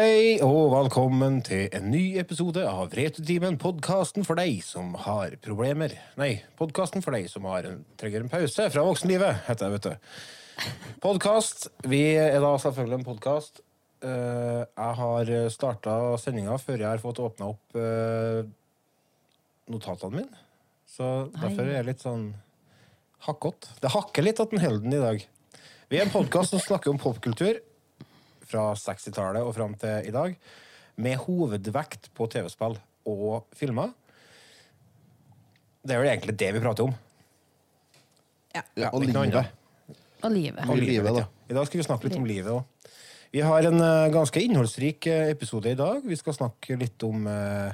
Hei og velkommen til en ny episode av Retutimen, podkasten for deg som har problemer. Nei, podkasten for deg som har en, trenger en pause fra voksenlivet, heter det, vet du. Podkast. Vi er da selvfølgelig en podkast. jeg har starta sendinga før jeg har fått åpna opp eh, notatene mine. Så derfor er jeg litt sånn hakkete. Det hakker litt at den holder den i dag. Vi er en podkast som snakker om popkultur fra 60-tallet og fram til i dag, med hovedvekt på TV-spill og filmer. Det er vel egentlig det vi prater om. Ja. Ja, og livet. Og livet. Og livet, da. I dag skal vi snakke litt om livet òg. Vi har en eh, ganske innholdsrik eh, episode i dag. Vi skal snakke litt om eh,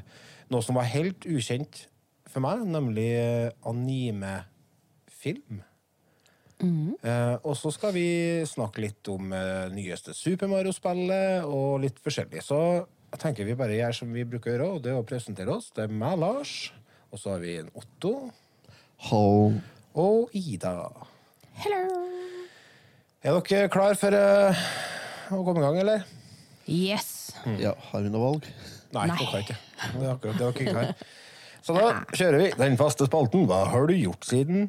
noe som var helt ukjent for meg, nemlig eh, animefilm. Eh, og så skal vi snakke litt om eh, nyeste Super Mario-spillet og litt forskjellig. Så jeg tenker vi bare gjør som vi bruker å gjøre, og det er å presentere oss. Det er meg, Lars, og så har vi en Otto Ho. og Ida. Hello. Er dere klar for eh, å komme i gang, eller? Yes. Ja, har vi noe valg? Nei, Nei. dere ikke. Det er akkurat det dere ikke har. Så da kjører vi den faste spalten. Hva har du gjort siden?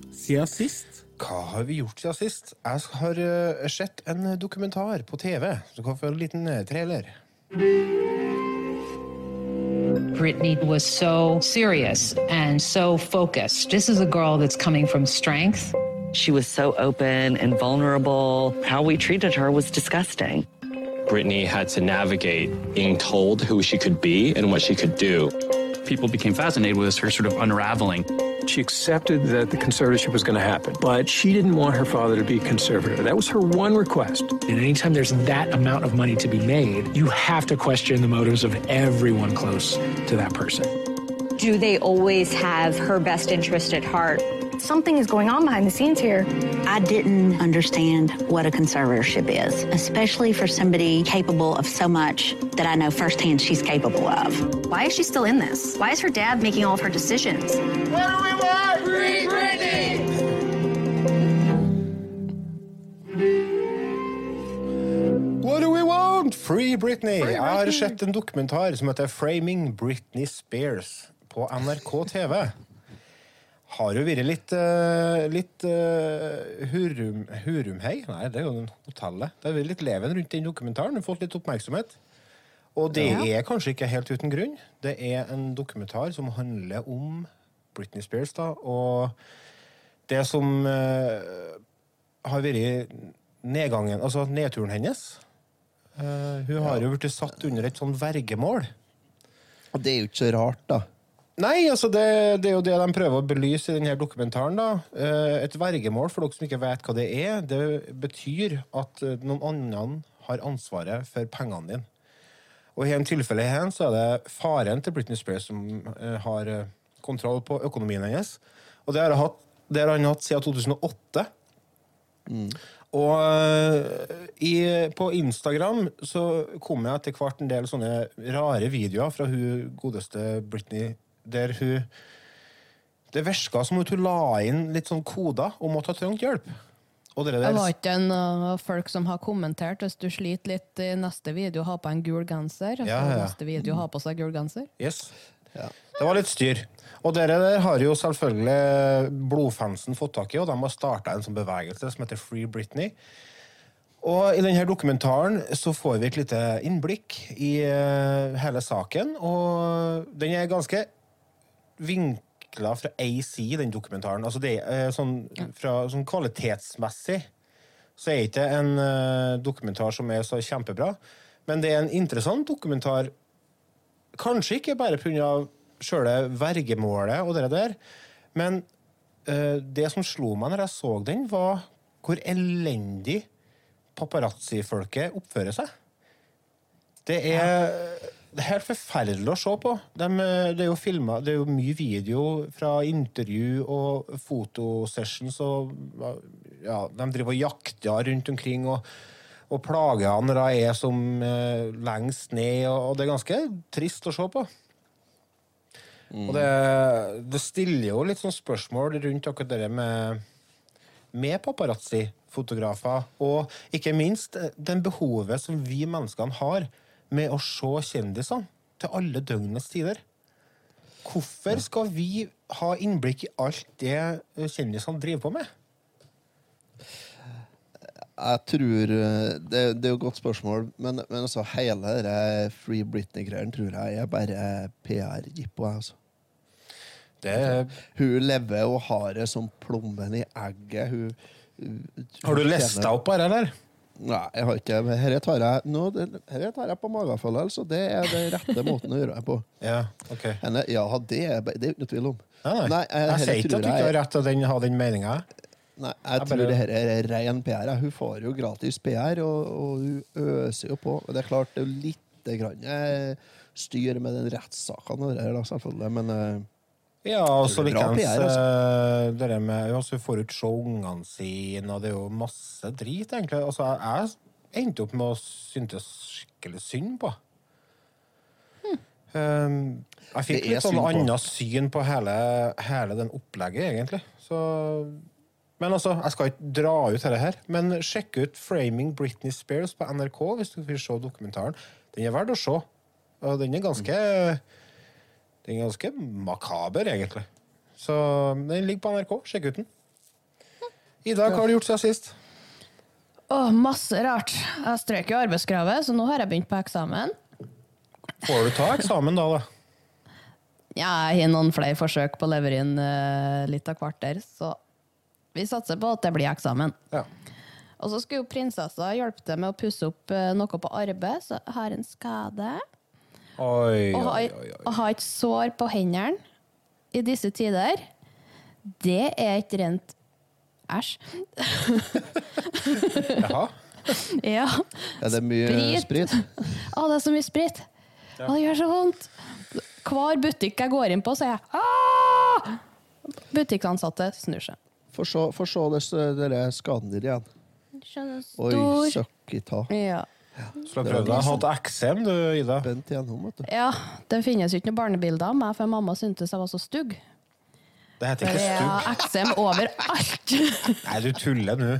siden sist? Hva har vi gjort siden sist? Jeg har eh, sett en dokumentar på TV. Så kan få en liten eh, trailer. Brittany was so serious and so focused. This is a girl that's coming from strength. She was so open and vulnerable. How we treated her was disgusting. Brittany had to navigate being told who she could be and what she could do. people became fascinated with her sort of unraveling. She accepted that the conservatorship was going to happen, but she didn't want her father to be conservator. That was her one request. And anytime there's that amount of money to be made, you have to question the motives of everyone close to that person. Do they always have her best interest at heart? Something is going on behind the scenes here. I didn't understand what a conservatorship is, especially for somebody capable of so much that I know firsthand she's capable of. Why is she still in this? Why is her dad making all of her decisions? What do we want? Free Britney! What do we want? Free Britney! Jeg har sett en dokumentar som heter Framing Britney Spears på NRK TV. Har jo vært litt uh, litt uh, hurum, hurumhei. Nei, det er jo den hotellet. Det har vært litt leven rundt den dokumentaren. Du har fått litt oppmerksomhet. Og det Ja. er kanskje ikke helt uten grunn. Det er en dokumentar som handler om Britney Spears, da, og det som uh, har vært nedgangen, altså nedturen hennes. Uh, hun har jo blitt satt under et sånn vergemål. Og det er jo ikke så rart, da. Nei, altså det, det er jo det de prøver å belyse i denne dokumentaren. da. Eh, Et vergemål, for dere som ikke vet hva det er, det betyr at eh, noen andre har ansvaret for pengene dine. Og i en tilfelle her så er det faren til Britney Spears som eh, har kontroll på økonomien hennes. Og det har, hatt, det har han hatt siden 2008. Og eh, i, på Instagram så kom jeg etter hvert en del sånne rare videoer fra hun godeste Britney, der hun Det virka som at hun la inn litt sånn koder om at hun trengte hjelp. Og det Det var ikke en, uh, folk som har kommentert hvis du sliter litt i neste video, ha på en gul genser. Ja, ja. Neste video, ha på seg gul genser. Yes. Det var litt styr. Og dere der har jo selvfølgelig blodfansen fått tak i, og de har starta en sånn bevegelse som heter Free Britney. Og i denne dokumentaren så får vi et lite innblikk i eh, hele saken, og den er ganske vinkla fra AC, den dokumentaren. Altså det eh, sånn, fra, sånn kvalitetsmessig så er ikke en eh, dokumentar som er så kjempebra, men det er en interessant dokumentar Kanskje ikke bare pga. sjøle vergemålet og det der, men uh, det som slo meg når jeg så den, var hvor elendig paparazzi-folket oppfører seg. Det er, det er helt forferdelig å se på. De, det er jo filmer, det er jo mye video fra intervju og fotosessions og ja, De driver og jakter rundt omkring og, og plager han når de er som eh, lengst ned, og, og det er ganske trist å se på. Og det, det stiller jo litt sånn spørsmål rundt akkurat det med, med paparazzi-fotografer, og ikke minst eh, den behovet som vi menneskene har med å se kjendisene til alle døgnets tider. Hvorfor skal vi ha innblikk i alt det eh, kjendisene driver på med? Jeg tror eh, Det, det er jo et godt spørsmål, men, men altså, hele denne Free Britney-greien tror jeg er bare PR-jippo. Altså. Hun lever og har det som plommen i egget. Hun, hun, Har du lest deg opp her, eller? Nei, jeg har ikke Dette tar jeg, nå, her tar jeg på magefølelse, det er den rette måten å gjøre det på. Ja, ok. Henne, ja, det er det er tvil om. Nei, nei. Nei, jeg jeg sier ikke at du ikke har rett til å ha den meninga. Nei, jeg Jeg tror bare- det her er ren PR. Hun får jo gratis PR, og, og hun øser jo på. Og det er klart, det er jo litt grann eh, styr med den der, selvfølgelig, men eh, Ja, og så likeens altså. det med ja, Hun får ut se ungene sine, og det er jo masse drit, egentlig. Altså, jeg, jeg endte opp med å synes skikkelig synd på um, Jeg fikk litt sånn annet syn på hele, hele den opplegget, egentlig. Så men altså, Jeg skal ikke dra ut dette her, men sjekk ut 'Framing Britney Spears' på NRK hvis du vil se dokumentaren. Den er verdt å se. Og den er ganske Den er ganske makaber, egentlig. Så den ligger på NRK. Sjekk ut den. Ida, hva har du gjort siden sist? Åh, masse rart. Jeg strøk jo arbeidskravet, så nå har jeg begynt på eksamen. Får du ta eksamen da, da? Ja, jeg har noen flere forsøk på å levere inn eh, litt av hvert der, så vi satser på at det blir eksamen. Ja. Og så skulle jo prinsessa hjelpe til med å pusse opp uh, noe på arbeid, så jeg har en skade. Oi, Å ha, oi, oi. oi. å ha et sår på hendene i disse tider, det er et rent æsj. Jaha. ja. er det mye sprit? Å, det er så mye sprit. Ja. Å, det gjør så vondt. Hver butikk jeg går inn på, sier jeg «Ah!» Butikkansatte snur seg. Få se, se det, dere skaden din igjen. Skjønner Oi, stor. søkk i ta. Ja. Så prøve deg. Hatt eksem, du, Ida? Bent igjennom, vet du. ja, det finnes jo ikke noen barnebilder av meg, for mamma syntes jeg var så stygg. Det heter ikke ikke jeg har eksem overalt. Nei, du tuller nå.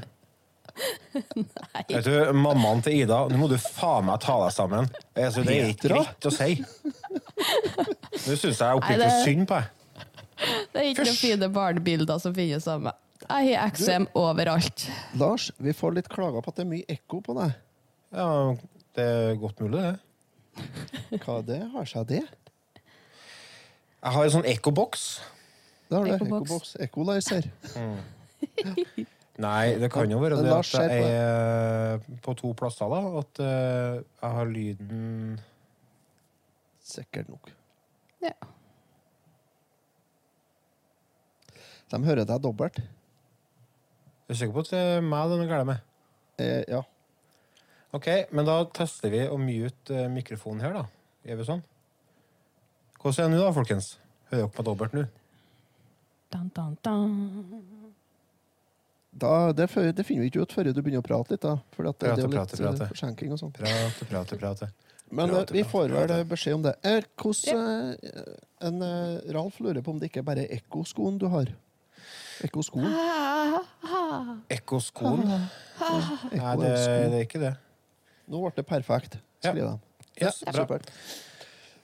Vet du, Mammaen til Ida, nå må du faen meg ta deg sammen. Altså, det er ikke greit å si. Nå syns jeg Nei, oppriktig det- synd på deg. Det er ikke noen fine barnebilder som finnes av meg. Jeg har eksem overalt. Lars, vi får litt klager på at det er mye ekko på deg. Ja, det er godt mulig, det. Hva det? Har seg det? Jeg har en sånn ekkoboks. Det har du. Ekkoboks. Ekkoboks. Equalizer. Nei, det kan jo være det at jeg er på to plasser, da. At eh, jeg har lyden Sikkert nok. Ja. De hører deg dobbelt. Jeg er sikker på at det er meg de er med. Eh, ja. OK, men da tester vi å mute eh, mikrofonen her, da. Gjør vi sånn? Hvordan er det nå, da, folkens? Hører dere på dobbelt nå? Dan, dan, dan. Da, det, det finner vi ikke ut før du begynner å prate litt. da. For at det, Prate, det er jo litt prate, prate. eh, forsinking og sånn. Prate, prate, prate. Men eh, Prate, vi får vel eh, beskjed om det. Er, hvordan, ja. en, eh, Ralf lurer på om det ikke bare er ekkoskoen du har. Ekkoskoen? Ah, ah. Ekkoskoen? Nei, det, det er ikke det. Nå ble det perfekt, Ja. skriver de. Yes. Supert.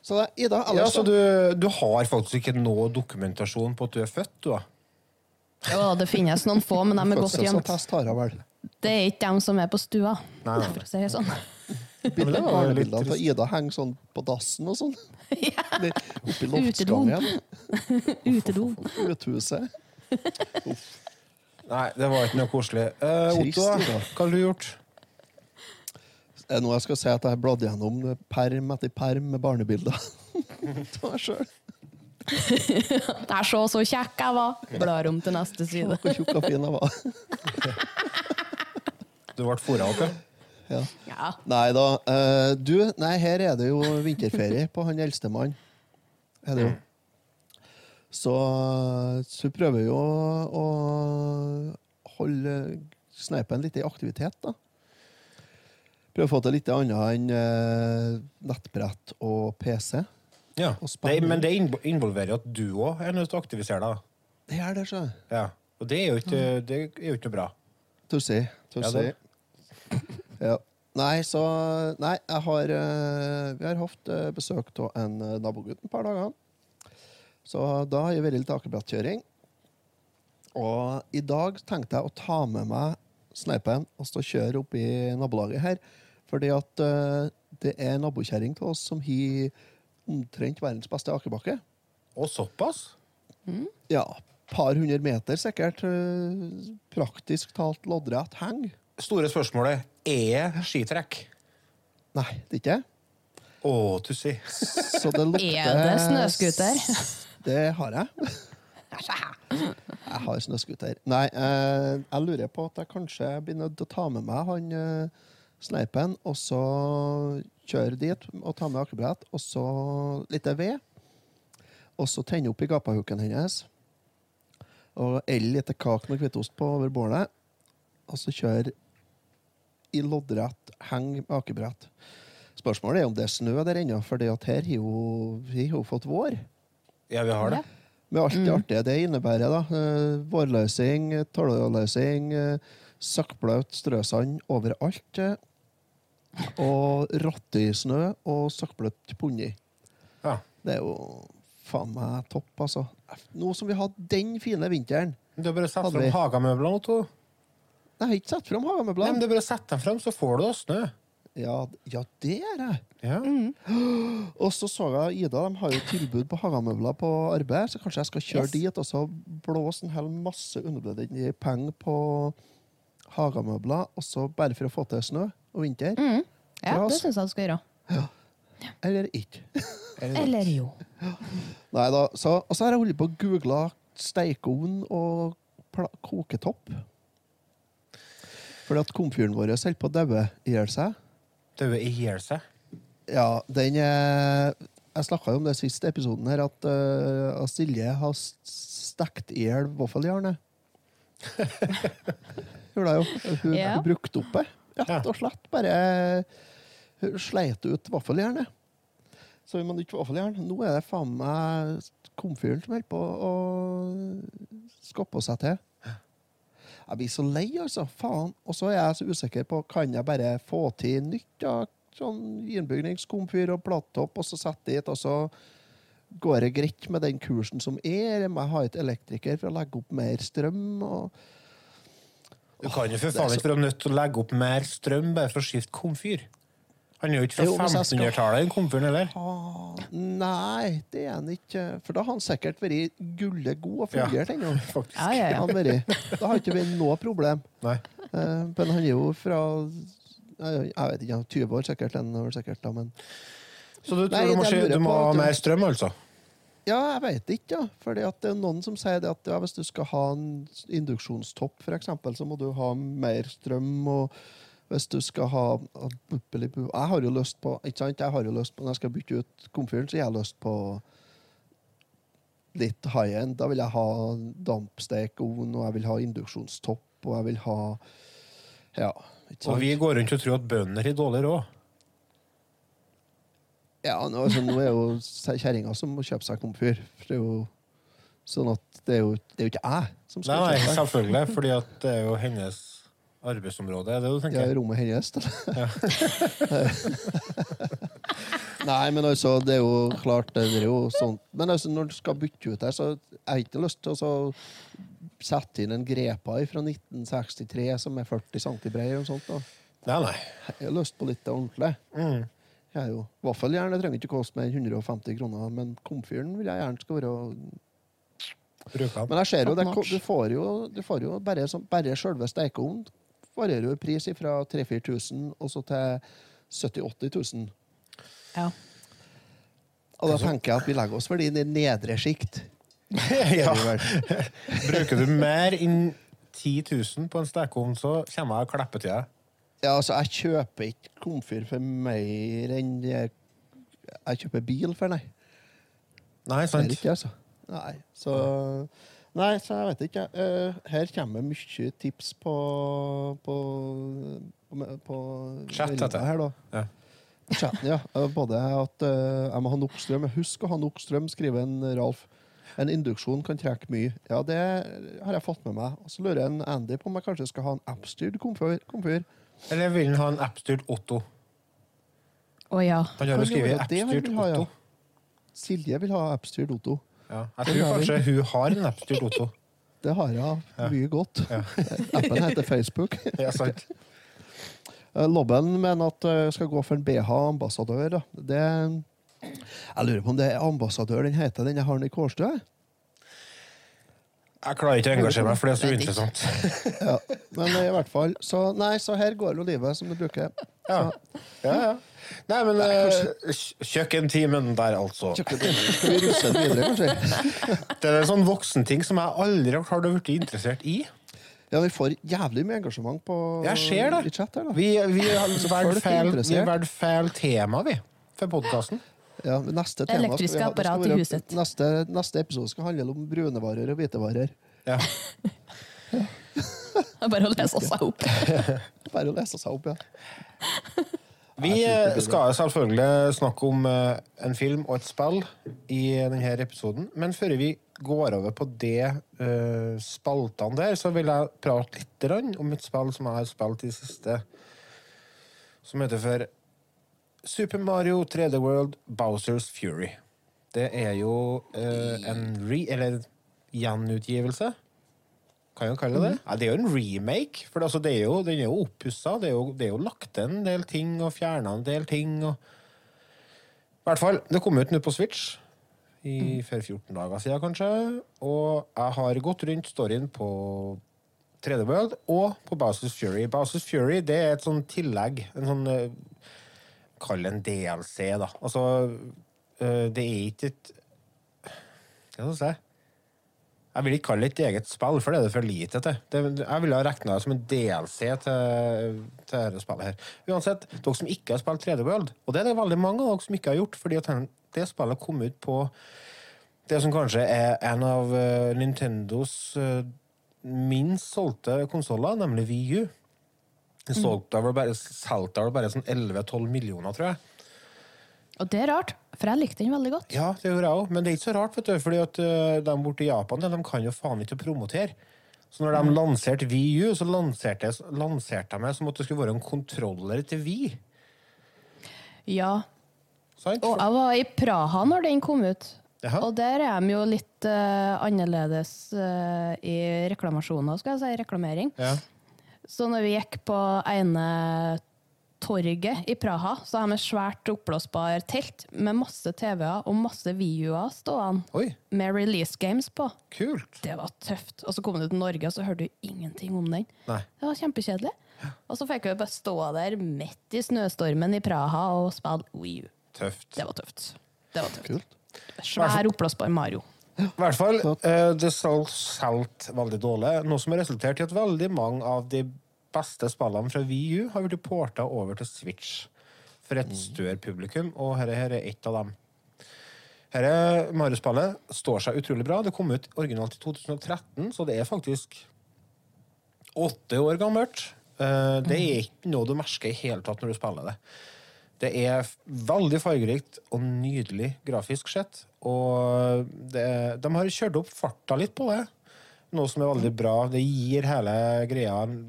Så da, Ida, Ja, så du, du har faktisk ikke noe dokumentasjon på at du er født, du, da? Ja, det finnes noen få, men de er godt gjemt. Det er ikke dem som er på stua. Nei, For å si det sånn. Barnebildene av Ida henger sånn på dassen og sånn. Ja. Oppi loftsgangen. Utedo. Uthuset. Nei, det var ikke noe koselig. Uh, Otto, hva har du gjort? Er det noe jeg skal si at jeg har bladd gjennom perm etter perm med barnebilder av meg sjøl? er så så kjekk jeg var. Blar om til neste side. Hvor tjukk og fin jeg var. Du ble fora opp, ja? Ja. Ja. Nei da. Uh, du, nei, her er det jo vinterferie på han eldstemann. Er det jo. Så, så vi prøver jo å holde sneipen litt i aktivitet, da. Prøve å få til litt annet enn eh, nettbrett og PC. Ja. Og Det, men det invo- involverer jo at du òg er nødt til å aktivisere deg. Det er det, så. Ja. Og det er jo ikke, det er jo ikke noe bra. Tussi. Ja, Tussi. det- Ja. Nei, så Nei, jeg har eh, Vi har hatt eh, besøk av en eh, nabogutt et par dager. Så da har jeg vært litt akebrettkjøring. Og i dag tenkte jeg å ta med meg sneipen og stå og kjøre opp i nabolaget her. Fordi at eh, det er nabokjerring til oss som har omtrent verdens beste akebakke. Og såpass? Ja. Par hundre meter sikkert. eh, Praktisk talt loddrett heng. Store spørsmålet er skitrekk. Nei, det er ikke Å, tussi. Så det lukter Er det snøscooter? Det har jeg. Jeg har snøscooter. Nei, eh, jeg lurer på at jeg kanskje blir nødt til å ta med meg han eh, sneipen, og så kjøre dit og ta med akebrett, og så litt ved. Og så tenne opp i gapahuken hennes. Og elle litt kake med hvitost på over bålet. Og så kjøre i loddrett heng med akebrett. Spørsmålet er om det er snø der ennå, for her har jo, vi har fått vår. Ja, vi har det. Med alt det artige det innebærer. da. Eh, Vårløsing, tårløsing, eh, søkkblaut strøsand overalt. Og rottesnø og søkkbløtt ponni. Ja. Det er jo faen meg topp, altså. Nå som vi hadde den fine vinteren Du har bare satt fram hagemøblene nå, to. Jeg har ikke satt fram Nei, men du bare setter dem fram, så får du da snø. Ja, ja, det er jeg. Ja. Og så så jeg Ida, de har jo tilbud på hagemøbler på arbeid, så kanskje jeg skal kjøre Yes. dit og så blåse en hel masse unødvendige penger på hagemøbler, også bare for å få til snø og vinter. Mm. Ja, Ja, det syns jeg du skal gjøre. Eller ikke. Eller jo. Nei da. Så, og så har jeg holdt på å google stekeovn og pla- koketopp. Fordi at komfyren vår holder på å daue i hjel seg. Daue i hjel seg. Ja, den er Jeg snakka jo om det siste episoden her, at uh, Silje har stekt i hjel vaffeljernet. Gjorde jeg jo. Hun, Ja. hun brukte opp det. Rett og slett. Bare hun sleit ut vaffeljernet. Så vi må nytte vaffeljern. Nå er det faen meg komfyren som holder på å skoppe seg til. Jeg blir så lei, altså. Faen. Og så er jeg så usikker på kan jeg bare få til nytt. da? Sånn innbygningskomfyr og platetopp, og så sette dit, og så går det greit med den kursen som er. Jeg må ha et elektriker for å legge opp mer strøm. og Du kan jo for faen ikke være nødt til å legge opp mer strøm bare for å skifte komfyr. Han er jo ikke fra hvis jeg skal 1500-tallet, den komfyren heller. Ah, Nei, det er han ikke. For da har han sikkert vært gullegod og fungert ennå. Faktisk. Ja, ja, ja. Da har ikke vært noe problem. Nei. Uh, men han er jo fra jeg jeg vet ikke, 20 år sikkert. Sikkert da, men Så du tror Nei, du må, du må ha mer strøm, altså? Ja, jeg vet ikke, ja. Fordi at det er noen som sier det at ja, hvis du skal ha en induksjonstopp, for eksempel, så må du ha mer strøm. og hvis du skal ha Jeg har jo lyst på ikke sant? Jeg har jo lyst på, Når jeg skal bytte ut komfyren, så har jeg lyst på litt high end. Da vil jeg ha dampstekeovn, og jeg vil ha induksjonstopp, og jeg vil ha Ja? Og vi går rundt og tror at bønder har dårlig råd. Ja, nå, altså, nå er jo kjerringa som må kjøpe seg komfyr. For det er jo sånn at det er jo, det er jo ikke jeg som skal nei, kjøpe. selvfølgelig, fordi det er jo hennes arbeidsområde. Er det du tenker? Ja, rommet hennes. Ja. Nei, men altså, det er jo klart det er jo sånn. Men altså, når du skal bytte ut her, så har jeg ikke lyst til å så sette inn en grepa fra 1963 som er 40 cm bred. Nei, nei. Jeg har lyst på litt ordentlig. Mm. Jeg er jo, Vaffeljern det trenger ikke koste mer enn 150 kroner, men komfyren vil jeg gjerne skal være Bruker. Men jeg ser jo, det, du får jo, du får jo bare, som, bare selve stekeovnen varierer jo i pris fra 3000-4000 og så til 70 000-80 000. Ja. Og da tenker jeg at vi legger oss vel i nedre sjikt. ja. Bruker du mer enn 10 000 på en stekeovn, så kommer jeg og klipper til deg. Ja, altså, jeg kjøper ikke komfyr for mer enn jeg, jeg kjøper bil for, nei. Nei, sant. Ikke, altså. Nei, så Nei, så jeg vet ikke. Uh, her kommer mye tips på på, på, på Chat, heter her, da. Ja. Chatten, ja. Eh, Både at uh, jeg må ha nok strøm. Husk å ha nok strøm, skriver en Ralf. En induksjon kan trekke mye. Ja, det har jeg fått med meg. Og så lurer en Andy på om jeg kanskje skal ha en appstyrt komfyr. komfyr. Eller vil han ha en appstyrt Otto? Å ja. Han har jo skrevet appstyrt ha, ja? Otto. Silje vil ha appstyrt Otto. Ja. Jeg tror kanskje hun har en appstyrt Otto. Det har jeg. Mye godt. Appen heter Facebook. Ja, sant. Eh, Lobben mener at jeg skal gå for en BH-ambassadør. Det, jeg lurer på om det er ambassadør den heter, den jeg har i Kårstø? Jeg klarer ikke å engasjere meg, for det er så interessant. Ja. Men i hvert fall, så, nei, så her går jo livet som det bruker. Ja. Ja, ja. Nei, men eh, kj- kjøkkentimen der, altså. Den videre, kanskje? Det er en sånn voksenting som jeg aldri har klart å bli interessert i. Ja, vi får jævlig mye engasjement på Jeg ser det. i chat her, da. Vi, vi har Så valgt feil, har valgt feil tema, vi, for podkasten. Ja, neste tema skal vi Elektriske ha- apparat skal apparat i huset. Neste, neste episode skal handle om brune varer og hvite varer. Ja. Det er bare å lese seg opp. Bare å lese seg opp, ja. Vi eh, skal selvfølgelig snakke om eh, en film og et spill i denne episoden. Men før vi går over på de eh, spaltene der, så vil jeg prate litt om et spill som jeg har spilt i det siste, som heter for Super Mario 3D World Bowsers Fury. Det er jo eh, en re... Eller gjenutgivelse. Kan jeg kalle det det? Ja, det er jo en remake. For altså, det er jo, den er jo oppussa. Det, jo- det er jo lagt til en del ting og fjerna en del ting. Og... I hvert fall, det kom ut nå på Switch i for 14 dager siden, kanskje. Og jeg har gått rundt storyen på 3D World og på Bowsers Fury. Bowsers Fury det er et sånn tillegg. En sånn Kall det en DLC, da. Altså, eh, det er ikke et Hva skal jeg si? Jeg vil ikke kalle det et eget spill, for det er det for lite til. Det, jeg ville ha regna det som en DLC til, til dette spillet her. Uansett, dere som ikke har spilt 3D World, og det er det veldig mange av dere som ikke har gjort, fordi det spillet kom ut på det som kanskje er en av eh, Nintendos eh, minst solgte konsoller, nemlig Wii U. Den solgte vel bare, solgte vel bare sånn 11-12 millioner, tror jeg. Og det er rart, for jeg likte den veldig godt. Ja, det gjorde jeg òg, men det er ikke så rart, vet du, fordi at øh, de borte i Japan de kan jo faen ikke promotere. Så når de lanserte VU, så lanserte, lanserte de som at det skulle være en kontroller til Vi. Ja. Sant? Og jeg var i Praha når den kom ut. Jaha. Og der er de jo litt eh, annerledes eh, i reklamasjoner, skal jeg si. Reklamering. Ja. Så når vi gikk på ene torget i Praha, så har vi svært oppblåsbar telt med masse TV-er og masse videoer stående Oi, med release games på. kult. Det var tøft. Og så kom du til Norge, og så hørte du ingenting om den. Nei. Det var kjempekjedelig. Og så fikk vi bare stå der midt i snøstormen i Praha og spille Wii U. Tøft. Det var tøft. Det var tøft. Kult. Svær oppblåsbar Mario. I hvert fall, eh, det solgte solgt veldig dårlig, noe som har resultert i at veldig mange av de beste spillene fra Wii U har blitt porta over til Switch for et større publikum, og dette her er ett av dem. Dette Mario-spillet står seg utrolig bra. Det kom ut originalt i 2013, så det er faktisk åtte år gammelt. Eh, Det er ikke noe du merker i hele tatt når du spiller det. Det er veldig fargerikt og nydelig grafisk sett. Og det, de har kjørt opp farta litt på det, noe som er veldig bra. Det gir hele greia en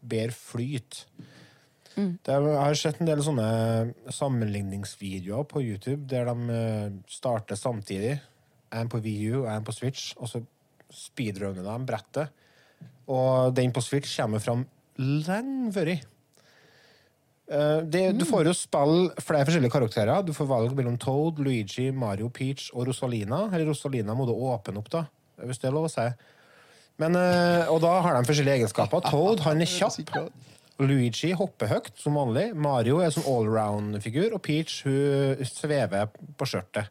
bedre flyt. Det, jeg har sett en del sånne sammenligningsvideoer på YouTube der de eh, starter samtidig. En på VU og en på Switch, og så speedrunner de brettet. Og den på Switch kommer fram lenge før. Eh, det, du får jo spille flere forskjellige karakterer. Du får valg mellom Toad, Luigi, Mario, Peach og Rosalina. Eller Rosalina må du åpne opp, da, hvis det er lov å si. Men, eh, og da har de forskjellige egenskaper. Toad han er kjapp. Luigi hopper høyt, som vanlig. Mario er som allround-figur. Og Peach hun svever på skjørtet.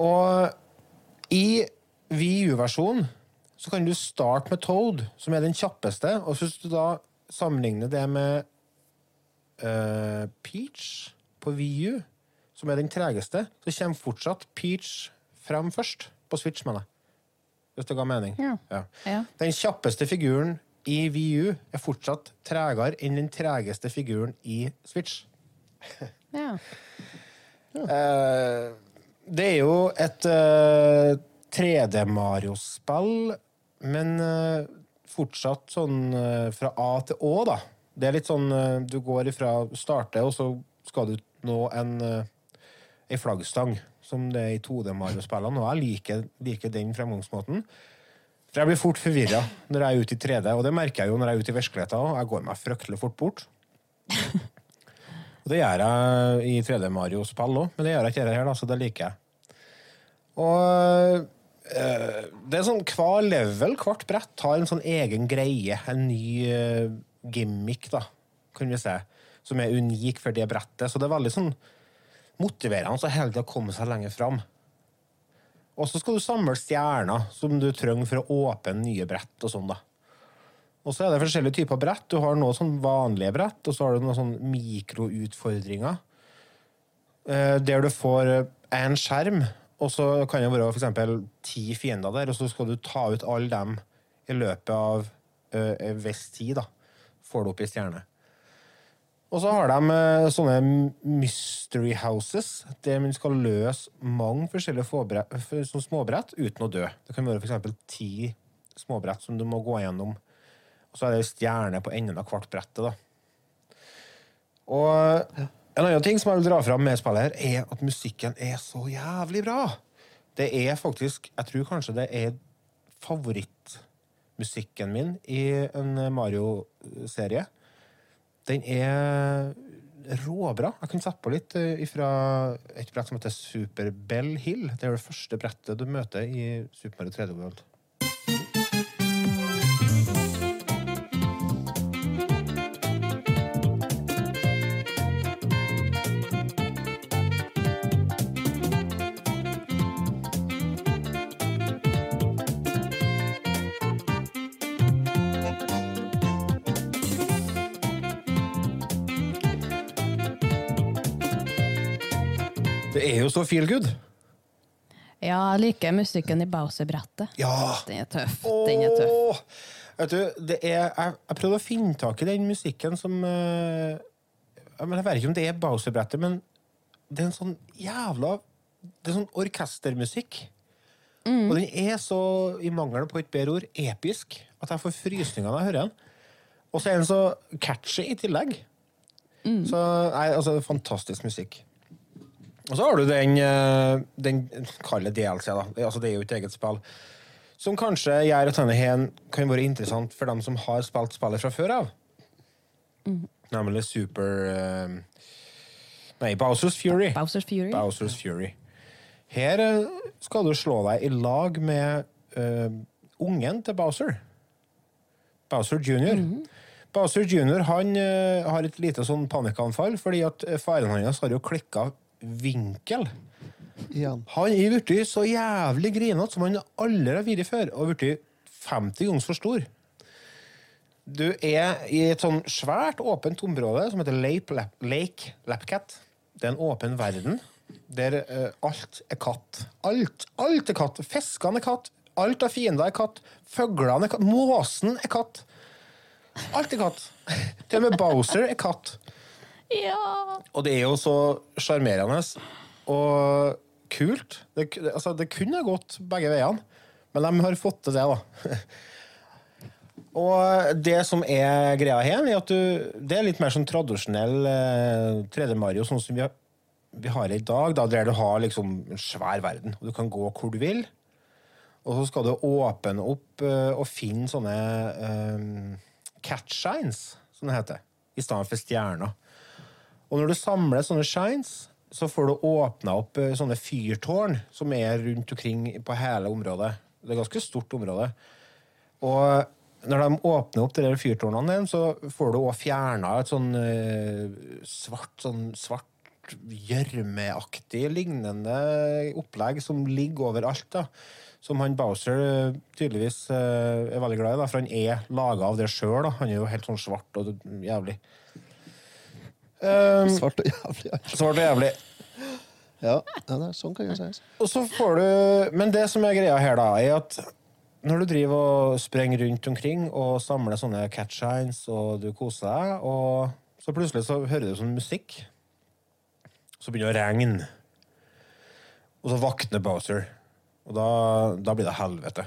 Og i Wii U-versjonen så kan du starte med Toad, som er den kjappeste. Og hvis du da sammenligner det med eh, Peach på VU, som er den tregeste, så kommer fortsatt Peach frem først. På Switch, mener jeg. Hvis det ga mening. Ja. Ja. Ja. Den kjappeste figuren i VU er fortsatt tregere enn den tregeste figuren i Switch. Ja. Uh, det er jo et uh, 3D-Mario-spill, men uh, fortsatt sånn eh, fra A til Å, da. Det er litt sånn eh, du går ifra starte, og så skal du nå en, en flaggstang, som det er i 2D-Mario-spillene. Og jeg liker, liker den fremgangsmåten. For jeg blir fort forvirra når jeg er ute i 3D, og det merker jeg jo når jeg er ute i virkeligheten. Jeg går meg fryktelig fort bort. Og det gjør jeg i 3D-Mario-spill òg, men det gjør jeg ikke her, da, så det liker jeg. Og eh, det er sånn hver level, hvert brett, har en sånn egen greie. En ny eh, gimmick, da, kan vi se. Som er unik for det brettet. Så det er veldig sånn motiverende å hele tida komme seg lenger fram. Og så skal du samle stjerner som du trenger for å åpne nye brett og sånn, da. Og så er det forskjellige typer brett. Du har noe sånn vanlige brett, og så har du noen sånn mikroutfordringer. Eh, der du får én skjerm, og så kan det være for eksempel ti fiender der, og så skal du ta ut alle dem i løpet av eh, en viss tid, da. Får det opp i stjerne. Og så har de eh, sånne mystery houses, der man skal løse mange forskjellige forbrett, småbrett uten å dø. Det kan være for eksempel ti småbrett som du må gå gjennom. Og så er det stjerne på enden av hvert brettet, da. Og en annen ting som jeg vil dra fram med spillet her, er at musikken er så jævlig bra. Det er faktisk Jeg tror kanskje det er favorittmusikken min i en Mario-serie. Den er råbra. Jeg kunne sette på litt eh, fra et brett som heter Super Bell Hill. Det er det første brettet du møter i Super Mario 3D World. Er jo så feel good. Ja, jeg liker musikken i Bowser-brettet. Ja. Den er tøff. Den er tøff. Vet du, det er, jeg, jeg prøvde å finne tak i den musikken som eh, jeg, jeg vet ikke om det er Bowser-brettet, men det er en sånn jævla Det er sånn orkestermusikk. Og den er så, i mangel på et bedre ord, episk at jeg får frysninger når jeg hører den. Og så er den så catchy i tillegg. Så nei, altså, fantastisk musikk. Og så har du den, eh, den kalde DLC, da. Altså, det er jo et eget spill. Som kanskje gjør at denne kan være interessant for dem som har spilt spillet fra før av. Nemlig Super eh, Nei, Bowsers Fury. Bowser's Fury. Bowser's Fury. Her eh, skal du slå deg i lag med uh, ungen til Bowser. Bowser jr. Bowser jr. han uh, har et lite sånn panikkanfall fordi at faren hans har jo klikka vinkel. Igjen. Han er blitt så jævlig grinete som han aldri har vært før, og blitt 50 ganger for stor. Du er i et sånn svært åpent område som heter Lake, Lap Lake Lapcat. Det er en åpen verden der uh, alt er katt. Alt, alt er katt. Fiskene er katt. Alt av fiender er katt. Fuglene er katt. Måsen er katt. Alt er katt. Til og med Bowser er katt. Ja! Og det er jo så sjarmerende og kult. Det, altså, det kunne gått begge veiene, men de har fått til det, da. og det som er greia her, er at du, det er litt mer sånn tradisjonell eh, 3D Mario, sånn som vi har, vi har i dag, da, der du har liksom en svær verden, og du kan gå hvor du vil. Og så skal du åpne opp eh, og finne sånne eh, catch shines, som det heter, i stedet for stjerner. Og når du samler sånne shines, så får du åpna opp eh, sånne fyrtårn som er rundt omkring på hele området. Det er ganske stort område. Og når de åpner opp de fyrtårnene, så får du òg fjerna et sånn eh, svart, sånn svart gjørmeaktig lignende opplegg som ligger overalt. da. Som han Bowser eh, tydeligvis er veldig glad i, da, for han er laga av det sjøl. Han er jo helt sånn svart og jævlig. Um, Svart og jævlig. svart og jævlig. Ja, ja det er, sånn kan det sies. Og så får du Men det som er greia her, da, er at når du driver og sprenger rundt omkring og samler sånne catshines, og du koser deg, og så plutselig så hører du sånn musikk, så begynner det å regne. Og så våkner Bowser, og da, da blir det helvete.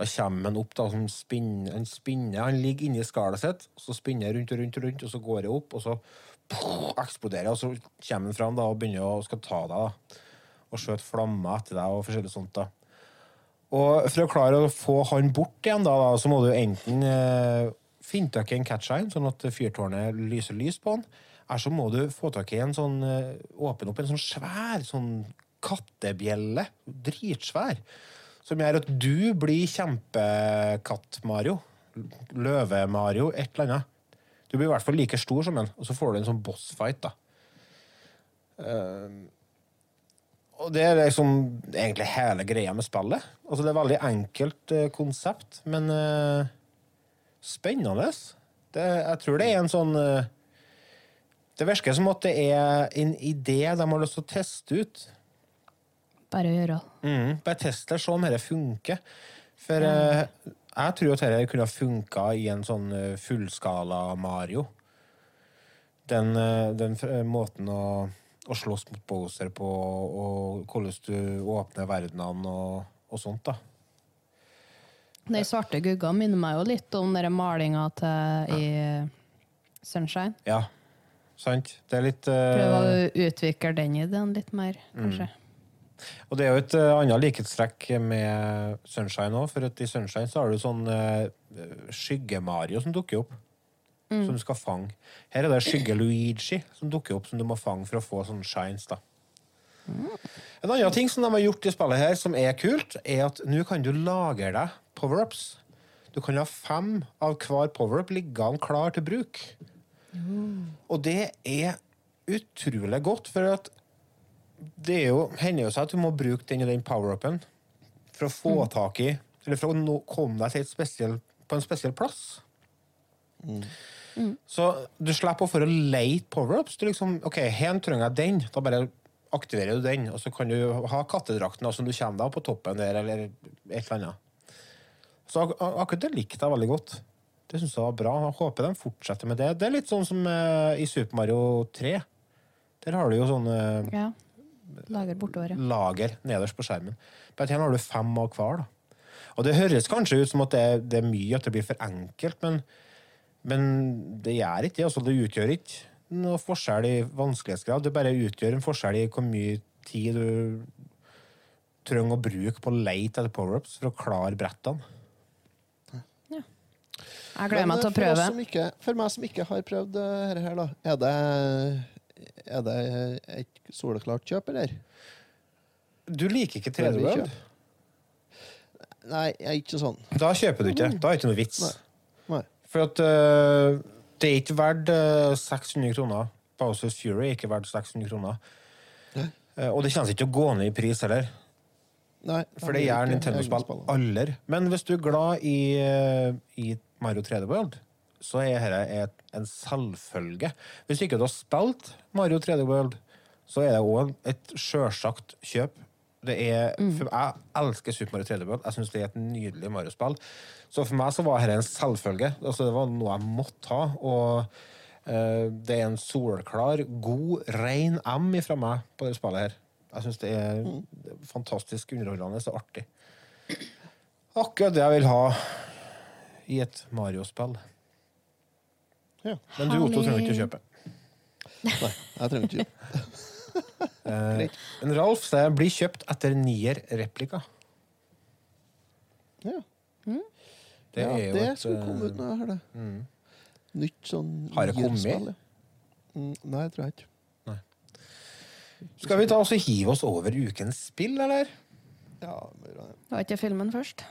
Da kommer han opp, da, som spinner, han spinner, han ligger inni skallet sitt, og så spinner han rundt og rundt, og rundt, og så går det opp, og så eksploderer, og så kommer han fram da, og begynner å skal ta deg. da og skjøte flammer etter deg og forskjellig sånt. da. Og for å klare å få han bort igjen, da, da så må du enten eh, finne tak i en catshine, sånn at fyrtårnet lyser lys på han, eller så må du få tak i en sånn eh, Åpne opp en sånn svær sånn kattebjelle, dritsvær, som gjør at du blir kjempekatt-Mario. Løve-Mario, et eller annet. Du blir i hvert fall like stor som en, og så får du en sånn bossfight, da. Uh, og det er liksom egentlig hele greia med spillet. Altså, det er et veldig enkelt uh, konsept, men uh, spennende. Det, jeg tror det er en sånn Det virker som at det er en idé de har lyst til å teste ut. Bare gjøre. Mm, bare teste se om dette funker. For eh, jeg tror at dette kunne ha funka i en sånn eh, fullskala Mario. Den, eh, den måten å, å slåss mot Bowser på, og hvordan du åpner verdenene og, og sånt, da. De svarte guggene minner meg jo litt om den malinga til i Sunshine. Ja, sant? Det er litt uh... Prøve å utvikle den ideen litt mer, kanskje. Og det er jo et eh, annet likhetstrekk med Sunshine òg, for at i Sunshine så har du sånn uh, skygge-Mario som dukker opp. Mm. Som du skal fange. Her er det skygge-Luigi som dukker opp, som du må fange for å få sånne shines. da. En annen ting som de har gjort i spillet her, som er kult, er at nå kan du lagre deg power-ups. Du kan ha fem av hver power-up liggende klar til bruk. Og det er utrolig godt, for at det er jo, hender jo seg at du må bruke den og den power-upen for å få tak i Eller for å nå, komme deg til et spesiell, på en spesiell plass. Så du slipper å for å leite power-ups. Du liksom, ok, her trenger jeg den. Da bare aktiverer du den, og så kan du ha kattedrakten som du kommer deg på toppen der, eller et eller annet. Så ak akkurat det likte jeg veldig godt. Det synes jeg var bra. Jeg håper de fortsetter med det. Det er litt sånn som uh, i Super Mario 3. Der har du jo sånne uh, Ja. Lager bortover, ja. lager nederst på skjermen. På her har du fem av hver. da. Og det høres kanskje ut som at det, er- det er mye, at det blir for enkelt, men, men det gjør ikke det. Altså, det utgjør ikke noe forskjell i vanskelighetsgrad. Det bare utgjør en forskjell i hvor mye tid du trenger å bruke på å lete etter power-ups for å klare brettene. Jeg gleder meg til å eh, for prøve. som Ikke, for meg som ikke har prøvd eh, dette her, da, er det, er det et soleklart kjøp, eller? Du liker ikke 3D World? Nei, jeg er ikke sånn. Da kjøper du ikke. Da er det ikke noe vits. Nei. For at uh, det er ikke verdt uh, 600 kroner. Bowsers Fury er ikke verdt 600 kroner. Uh, og det kommer ikke til å gå ned i pris heller. Nei, For det gjør Nintendo-spill aldri. Men hvis du er glad i, i Mario 3D World, så er dette et, en selvfølge. Hvis ikke du har spilt Mario 3D World, så er det òg et sjølsagt kjøp. Det er, for Jeg elsker Super Mario 3D World. Jeg synes det er et nydelig Mario-spill. Så for meg så var dette en selvfølge. Altså, det var noe jeg måtte ha. Og uh, det er en solklar, god, ren M ifra meg på det spillet her. Jeg syns det er fantastisk underholdende og artig. Akkurat det jeg vil ha i et Mario-spill. Ja. Men du, Otto, trenger ikke å kjøpe. Nei, jeg trenger ikke kjøpe. Eh, en Ralf det blir kjøpt etter nier-replika. Ja. Det ja, er jo det et, skulle komme ut nå, jeg hører det. Nytt sånn Har det kommet? Mm, Nei, jeg tror jeg ikke. Skal vi ta oss og hive oss over ukens spill, eller? Ja, det. Var ikke filmen først?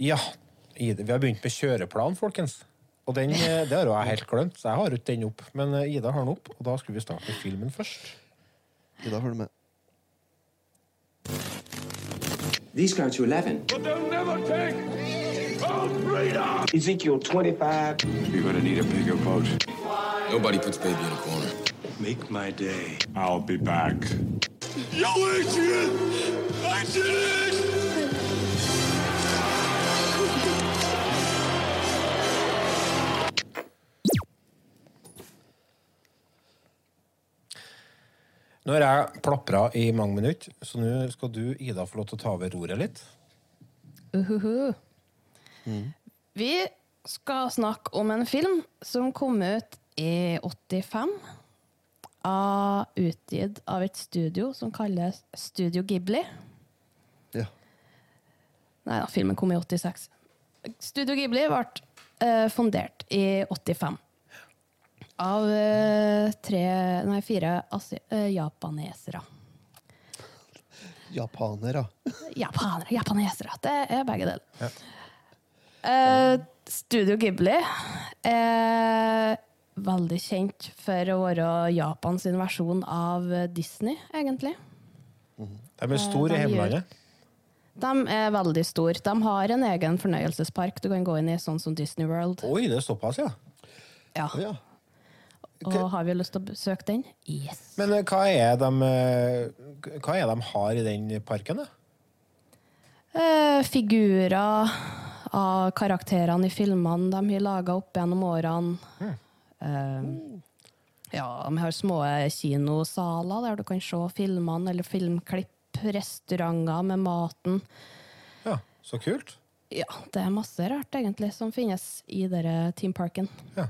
Ja. Vi har begynt med kjøreplan, folkens. Og den, eh, det har jo jeg helt glemt, så jeg har ikke den opp. Men eh, Ida har den opp, og da skulle vi starte filmen først. Ida, følg med. These go to 11. But they'll never take our freedom! Ezekiel 25. You're gonna need a bigger boat. Nobody puts baby in a corner. Make my day. I'll be back. Yo, Adrian! I did it! Nå har jeg plapra i mange minutter, så nå skal du, Ida, få lov til å ta over roret litt. Uhuhu. Vi skal snakke om en film som kom ut i 85. Av, utgitt av et studio som kalles Studio Ghibli. Ja. Nei da, filmen kom i 86. Studio Ghibli ble eh, fondert i 85. Av eh, tre, nei, fire asi eh, japanesere. Japanere. Japanere, japanesere. Det er begge deler. Ja. Eh, Studio Ghibli er veldig kjent for å være Japans versjon av Disney, egentlig. De er store i Eh, de hjemlandet. De er veldig store. De har en egen fornøyelsespark du kan gå inn i, sånn som Disney World. Oi, det er såpass, ja. Ja. Og har vi lyst til å besøke den? Yes. Men eh, hva er de, eh, hva er de har i den parken, da? Eh, figurer av karakterene i filmene de har laga opp gjennom årene. Eh, ja, de har små kinosaler der du kan se filmene eller filmklipp. Restauranter med maten. Ja, så kult. Ja, det er masse rart egentlig som finnes i denne teamparken. Ja.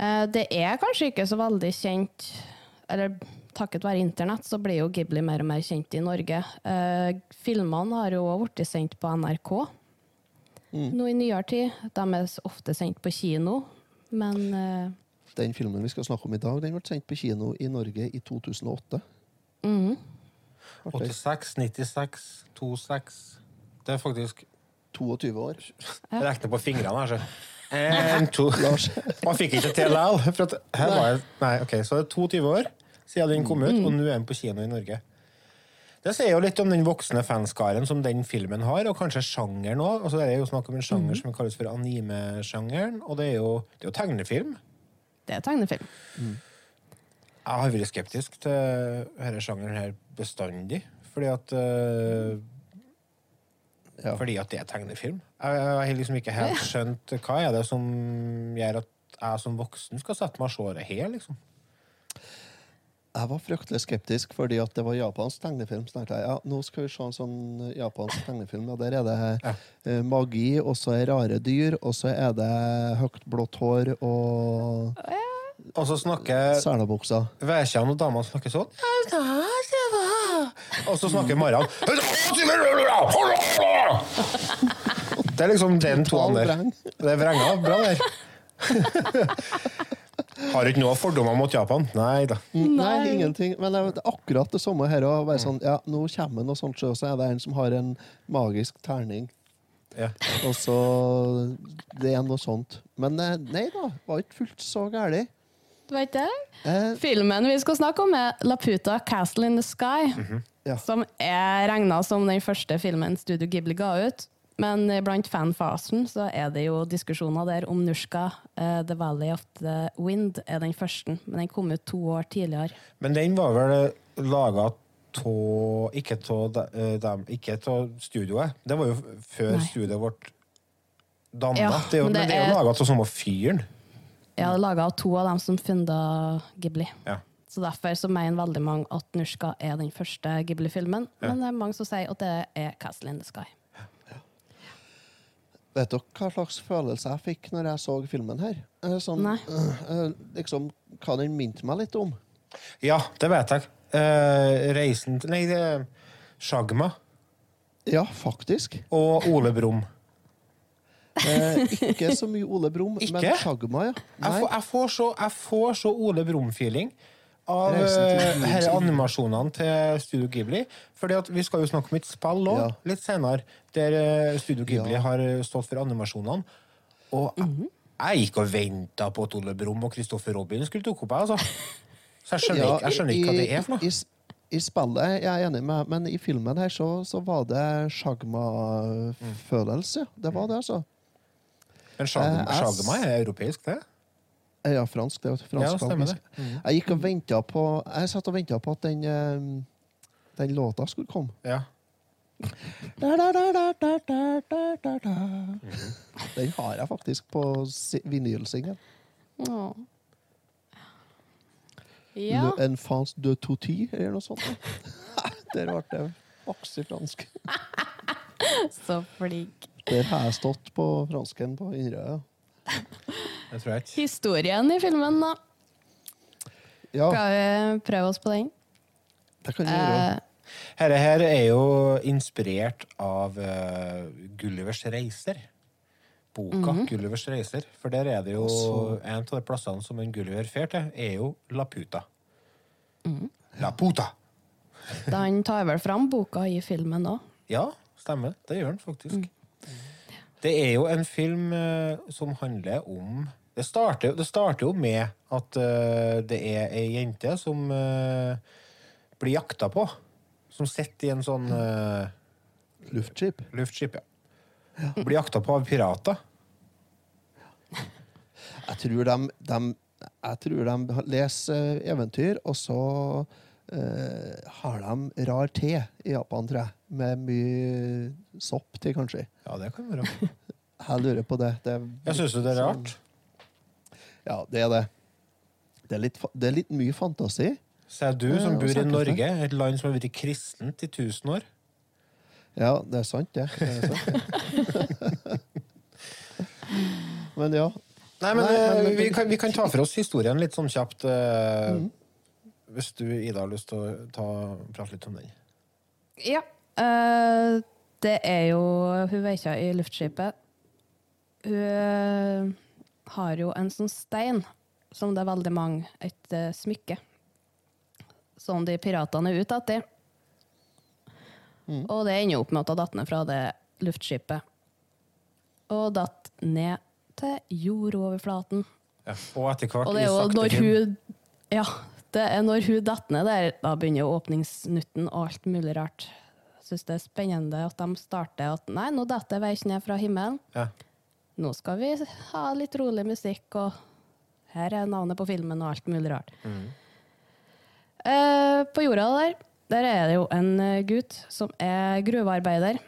Eh, Det er kanskje ikke så veldig kjent Eller takket være internett så blir jo Ghibli mer og mer kjent i Norge. Eh, Filmene har jo også blitt sendt på NRK nå i nyere tid. De er ofte sendt på kino, men eh, Den filmen vi skal snakke om i dag, den ble sendt på kino i Norge i 2008. mhm. 86, 96, 26 Det er faktisk 22 år. Jeg regner på fingrene her, så. En, to. Man fikk ikke til likevel. her var jeg- Nei, ok, så det er 22 år siden den kom ut, og nå er den på kino i Norge. Det sier jo litt om den voksne fanskaren som den filmen har, og kanskje sjangeren òg. Altså, det er jo snakk om en sjanger som kalles for anime-sjangeren, og det er jo, det er jo tegnefilm. det er tegnefilm. Jeg har vært skeptisk til denne sjangeren her bestandig, fordi at eh, Fordi at det er tegnefilm. Jeg, har liksom ikke helt skjønt hva er det som gjør at jeg som voksen skal sette meg og se det her, liksom. Jeg var fryktelig skeptisk fordi at det var japansk tegnefilm. Så tenkte jeg ja, nå skal vi se en sånn japansk tegnefilm. Ja, der er det ja. magi, og så er rare dyr, og så er det høyt blått hår og Og så snakker selebukser. Vækjan og damene snakker sånn. Og så snakker Marian Det er liksom den tonen der. Det er vrenga bra der. Har du ikke noe fordommer mot Japan? Nei da. Nei, ingenting. Men det er akkurat det samme her òg. Sånn, ja, nå kommer noe sånt, så er det en som har en magisk terning. Ja. Og så Det er noe sånt. Men eh, nei da, var ikke fullt så gæli. Du vet det? Eh, Filmen vi skal snakke om, er Laputa Castle in the Sky. Som er regna som den første filmen Studio Ghibli ga ut. Men blant fanfasen så er det jo diskusjoner der om Nushka, uh, The Valley of the Wind, er den første. Men den kom ut to år tidligere. Men den var vel laga av Ikke av av studioet. Det var jo før Nei. studioet vårt danna. Ja, det er jo, men men det det er jo laga av samme fyren. det er laga av to av dem som funda Ghibli. Ja. Så derfor så mener veldig mange at 'Nurska' er den første Ghibli-filmen. Ja. Men det er mange som sier at det er Castle in the Sky. Vet dere hva slags følelse jeg fikk når jeg så filmen her? Eh, Sånn, Nei. eh, liksom, hva den minte meg litt om. Ja, det vet jeg. Uh, reisen til Nei, det er Sjagma. Ja, faktisk. Og Ole Brumm. Eh, ikke så mye Ole Brumm, men Sjagma, Shagma, ja. Jeg får, jeg, får så, jeg får så Ole Brumm-feeling av disse animasjonene til Studio Ghibli. Fordi at Vi skal jo snakke om et spill òg, Ja. litt senere, der eh, Studio Ghibli Ja. har eh, stått for animasjonene. Og jeg, jeg gikk og venta på at Ole Brumm og Kristoffer Robin skulle dukke opp. Altså. Så jeg skjønner, Ja, ikke, jeg skjønner ikke hva det er for i- noe. I, I spillet er jeg enig med, men i filmen her så, så var det sjagma-følelse. Det var det, altså. Men sjagma, Eh, er europeisk, det? Ja, fransk. Det fransk, ja, det. Mm. Jeg gikk og venta på Jeg satt og venta på at den, eh, den låta skulle komme. Ja. Den har jeg faktisk på vinylsingen. Oh. Ja. Le enfance de touti, eller noe sånt. Der ble det vokst i fransk. Så flink. Der har jeg stått på fransken på Inderøya. Det tror jeg ikke. Historien i filmen, da. Ja, Skal vi prøve oss på den? det kan vi gjøre. Eh, Herre her er jo inspirert av uh, Gullivers reiser. Boka Mhm. Gullivers reiser. For der er det jo Også- En av de plassene som en Gulliver drar til, er jo Laputa. Mm. Laputa! han tar vel fram boka i filmen òg. Ja, stemmer. Det gjør den faktisk. Mm. Det er jo en film eh, som handler om Det starter, det starter jo med at eh, det er ei jente som eh, blir jakta på. Som sitter i en sånn Luftskip. Luftskip, ja. Blir jakta på av pirater. Jeg tror de, de, jeg tror de leser eventyr, og så har de rar te i Japan, tror jeg. Med mye sopp til, kanskje. Ja, det kan være. Jeg lurer på det. det Jeg syns det er sånn- rart. Ja, det er det. Det er litt, det er litt mye fantasi. Sier du som bor i. Norge, et land som har vært kristent i 1000 år. Ja, det er sant, det. det, er sant. men ja. Nei, men, Nei, eh, men- vi, kan, vi kan ta for oss historien litt sånn kjapt. eh, Mhm. Hvis du, Ida, har lyst til å ta, prate litt om den. Ja. Uh, det er jo Hun veikja i luftskipet. Hun eh, har jo en sånn stein som det er veldig mange Et uh, smykke. Som de piratene er ute etter. Og det ender jo opp med at hun datt ned fra det luftskipet. Og datt ned til jordoverflaten. Ja. Og etter hvert Og det er i jo sakte når film- hun Ja, det er når hun datt ned der, da begynner åpningsnutten og alt mulig rart. Jeg syns det er spennende at de starter at nei, nå detter veis ned fra himmelen. Ja. Nå skal vi ha litt rolig musikk, og her er navnet på filmen og alt mulig rart. Eh, på jorda der, der er det jo en eh, gutt som er gruvearbeider.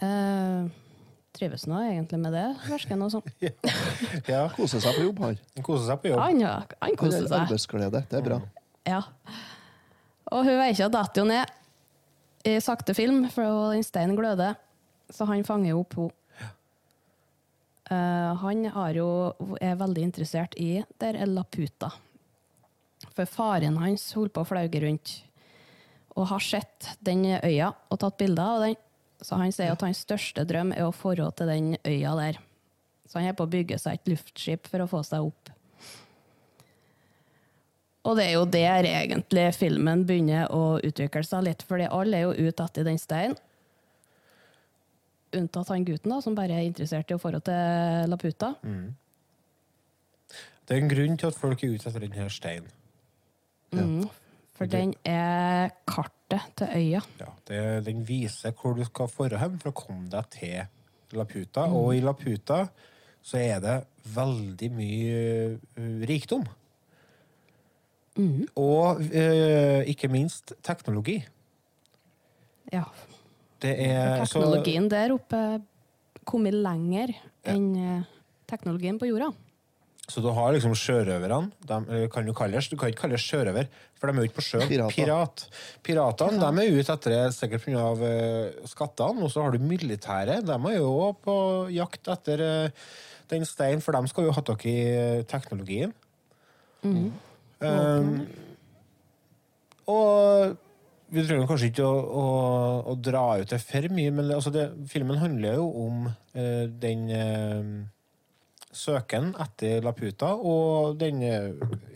Eh, trives nå egentlig med det, virker det nå som. Ja. Koser seg på jobb, han. Koser seg på jobb. Han, ja, han Han koser seg. arbeidsglede. Det er bra. Ja. Og hun veikja detter jo ned i sakte film, for den steinen gløder. Så han fanger opp henne. Uh, han er jo, er veldig interessert i der er Laputa. For faren hans holdt på å flauge rundt og har sett den øya og tatt bilder av den. Så han sier at hans største drøm er å få råd til den øya der. Så han er på å bygge seg et luftskip for å få seg opp. Og det er jo der egentlig filmen begynner å utvikle seg litt, fordi alle er jo ute etter den steinen. Unntatt han gutten, da, som bare er interessert i å få til Laputa. Det er en grunn til at folk er ute etter denne steinen. Mm. For den er kartet til øya. Ja, det, den viser hvor du skal dra hen for å komme deg til Laputa. Mm. Og i Laputa så er det veldig mye uh, rikdom. Mm. Og uh, ikke minst teknologi. Ja. Det er så- Teknologien der oppe kommet lenger enn eh, teknologien på jorda. Så du har liksom sjørøverne. De kan jo kalles, du kan ikke kalle det sjørøver, for de er jo ikke på sjøen. Pirater. Pirat. Piratene de er ute etter det sikkert pga. Uh, skattene. Og så har du militære. De er jo på jakt etter uh, den steinen, for de skal jo ha tak i eh, teknologien. Mm. Um, og vi trenger kanskje ikke å, å, å dra ut det for mye, men det, altså det, filmen handler jo om uh, den eh, søken etter Laputa, og den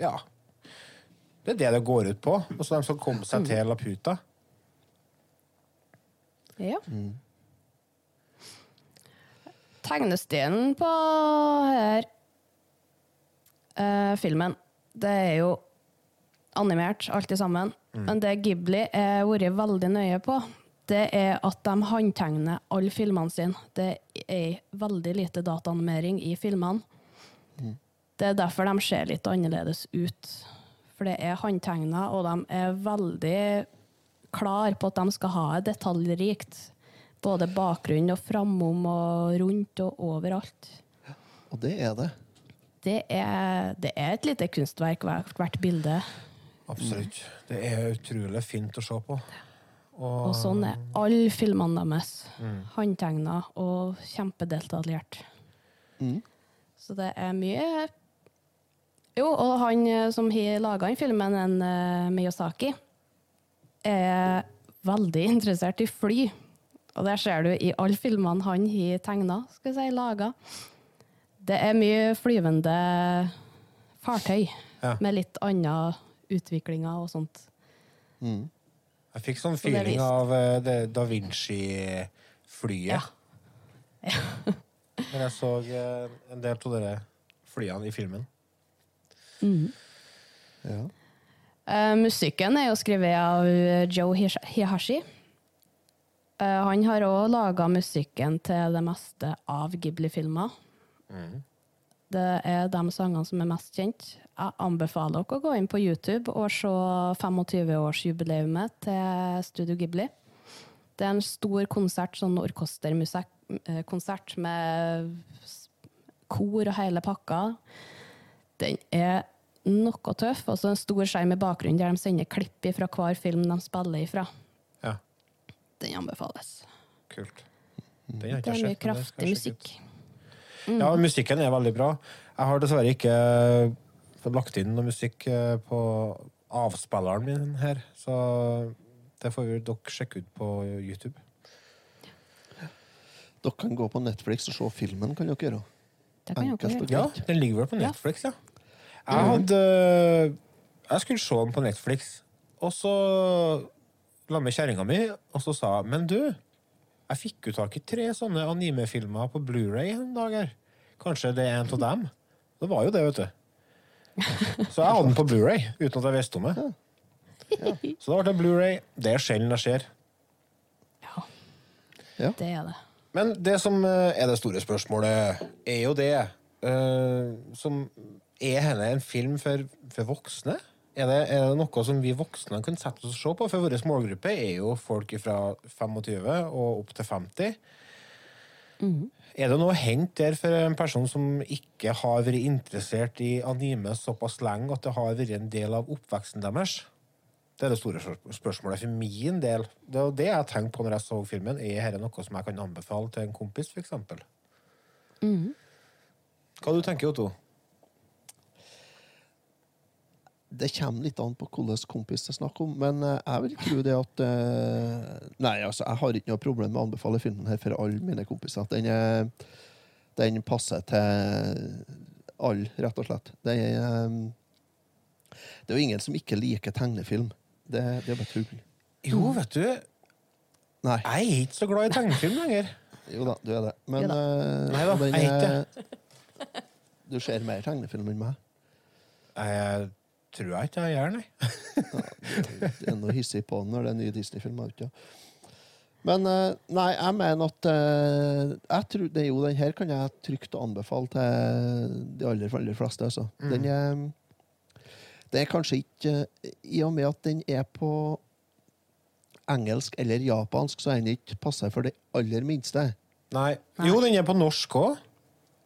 Ja. Det er det det går ut på. Altså de skal komme seg til Laputa. Ja. Tegnestilen på her eh, filmen, det er jo animert, alt sammen. Mm. Men det Ghibli har vært veldig nøye på, det er at de håndtegner alle filmene sine. Det er veldig lite dataanimering i filmene. Mm. Det er derfor de ser litt annerledes ut. For det er håndtegna, og de er veldig klar på at de skal ha det detaljrikt. Både bakgrunn og framom og rundt og overalt. Og det er det. Det er, det er et lite kunstverk, hvert, hvert bilde. Absolutt. Det er utrolig fint å se på. Og sånn er alle filmene deres. Mm. Håndtegna og kjempedetaljert. Mm. Så det er mye Jo, og han eh, som har laga den filmen, en uh, Miyazaki, er veldig interessert i fly. Og det ser du i alle filmene han har tegna, skal vi si, laga. Det er mye flyvende fartøy Ja. med litt andre utviklinger og sånt. Mm. Jeg fikk sånn Så feeling av eh, det Da Vinci-flyet. Når jeg så eh, en del av dere flyene i filmen. Mm. Ja. Uh, musikken er jo skrevet av Joe Hihashi. Uh, han har òg laga musikken til det meste av Ghibli-filmer. Det er de sangene som er mest kjent. Jeg anbefaler dere å gå inn på YouTube og se 25-årsjubileumet til Studio Ghibli. Det er en stor konsert, sånn orkesterkonsert med kor og hele pakka. Den er noe tøff. Og så en stor skjerm i bakgrunnen der de sender klipp fra hver film de spiller ifra. Ja. Den anbefales. Kult. Den Det er mye kraftig musikk. Ut. Ja, musikken er veldig bra. Jeg har dessverre ikke eh, lagt inn noe musikk eh, på avspilleren min her, så det får vi dere sjekke ut på YouTube. Dere kan gå på Netflix og se filmen, kan dere gjøre. Det kan dere Enkelt og Ja, den ligger vel på Netflix, ja. Jeg hadde Jeg skulle se den på Netflix, og så la med kjerringa mi, og så sa jeg Men du, jeg fikk jo tak i tre sånne anime-filmer på Blu-ray en dag her. Kanskje det er en av dem? Det var jo det, vet du. Så jeg hadde den på Blu-ray uten at jeg visste om det. Så da ble det Blu-ray. Det er sjelden det skjer. Ja, Det er det. Men det som eh, er det store spørsmålet, er jo det uh, som Er dette en film for, for voksne? Er det, er det noe som vi voksne kan sette oss og se på? For vår målgruppe er jo folk fra 25 og opp til 50. Er det noe å hente der for en person som ikke har vært interessert i anime såpass lenge at det har vært en del av oppveksten deres? Det er det store spørsmålet for min del. Det er det jeg tenkte på når jeg så filmen. Er dette noe som jeg kan anbefale til en kompis, f.eks.? Hva du tenker Otto? Det kommer litt an på hvilken kompis det er snakk om, men eh, jeg vil tro det at eh, Nei, altså, jeg har ikke noe problem med å anbefale filmen her for alle mine kompiser. Den, er, den passer til alle, rett og slett. Det er, eh, det er jo ingen som ikke liker tegnefilm. Det, det er bare tull. Jo, vet du, Nei. jeg er ikke så glad i tegnefilm lenger. Jo da, du er det. Men da. Nei da, den jeg er er- Du ser mer tegnefilm enn meg. Jeg tror jeg ikke jeg gjør, nei. Det er noe hissig på den når det er nye Disney-filmer ute. Men eh, nei, jeg mener at eh, jeg tror det er jo Den her kan jeg trygt anbefale til de aller, aller fleste. Altså. Mm. Den er Det er kanskje ikke I og med at den er på engelsk eller japansk, så er den ikke passer for de aller minste. nei. Jo, den er på norsk òg.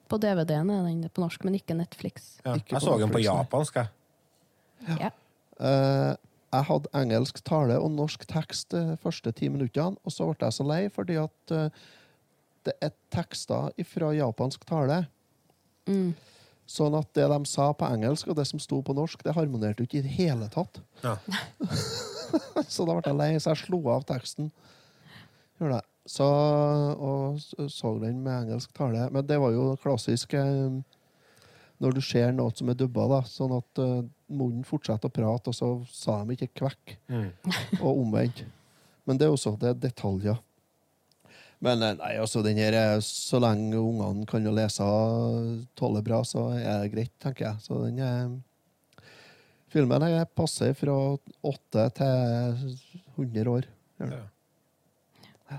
På DVD-en er den på norsk, men ikke Netflix. Ja, Ikke jeg på så den på japansk, jeg. Ja. Uh, jeg hadde engelsk tale og norsk tekst de første ti minuttene, og så ble jeg så lei fordi at eh, det er tekster fra japansk tale. Mm. Sånn at det de sa på engelsk, og det som sto på norsk, det harmonerte jo ikke i det hele tatt. Ja. så da ble jeg lei, så jeg slo av teksten. Så, og så den med engelsk tale. Men det var jo klassisk eh, når du ser noe som er dubba, da, sånn at uh, munnen fortsetter å prate, og så sa de ikke kvekk, Mm. og omvendt. Men det er også det er detaljer. Men eh, nei, altså, den her, er- så lenge ungene kan jo lese og tåler bra, så er det greit, tenker jeg. Så den er Filmen er passer fra åtte til 100 år. Ja. Ja.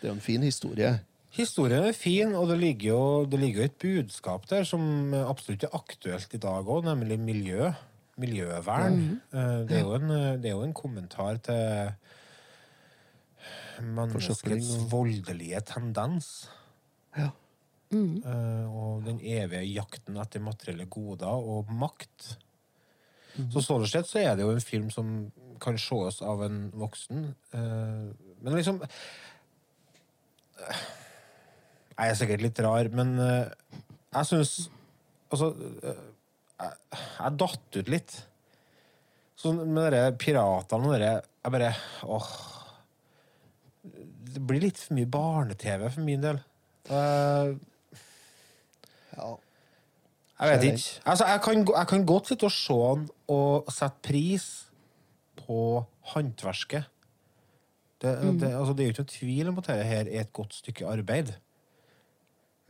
Det er jo en fin historie. Historien er fin, og det ligger jo, det ligger jo et budskap der som absolutt er aktuelt i dag òg, nemlig miljø. Miljøvern. Mm. Eh, Det, er en, eh, det er jo en kommentar til menneskets voldelige tendens. Ja. Mm. og den evige jakten etter materielle goder og makt. Så sånn sett så er det jo en film som kan sees av en voksen. eh, men liksom Jeg er sikkert litt rar, men eh, jeg syns Altså eh, jeg, jeg datt ut litt. Sånn med dere piratene og dere Jeg bare Åh. Det blir litt for mye barne-TV for min del. Eh, Ja. jeg vet ikke. Altså, jeg, kan, jeg kan godt sitte og se den og sette pris på håndverket. Det, Mm. det, altså, det er jo ikke noen tvil om at dette her er et godt stykke arbeid.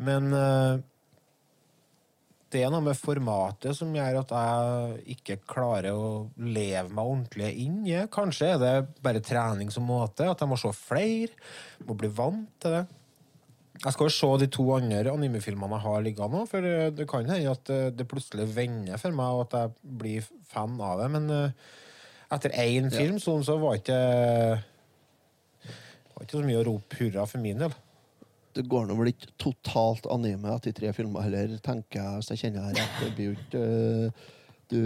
Men eh, det er noe med formatet som gjør at jeg ikke klarer å leve meg ordentlig inn i. Kanskje er det bare trening som måte, at jeg må se flere, må bli vant til det. Jeg skal jo se de to andre animefilmene jeg har liggende nå, for eh, det kan hende at eh, det plutselig vender for meg, og at jeg blir fan av det. Men etter én film sånn, så var ikke det var ikke så mye å rope hurra for min del. Det går nå vel ikke totalt anime etter tre filmer heller, tenker jeg, hvis jeg kjenner deg rett. Det blir jo ikke øh, Du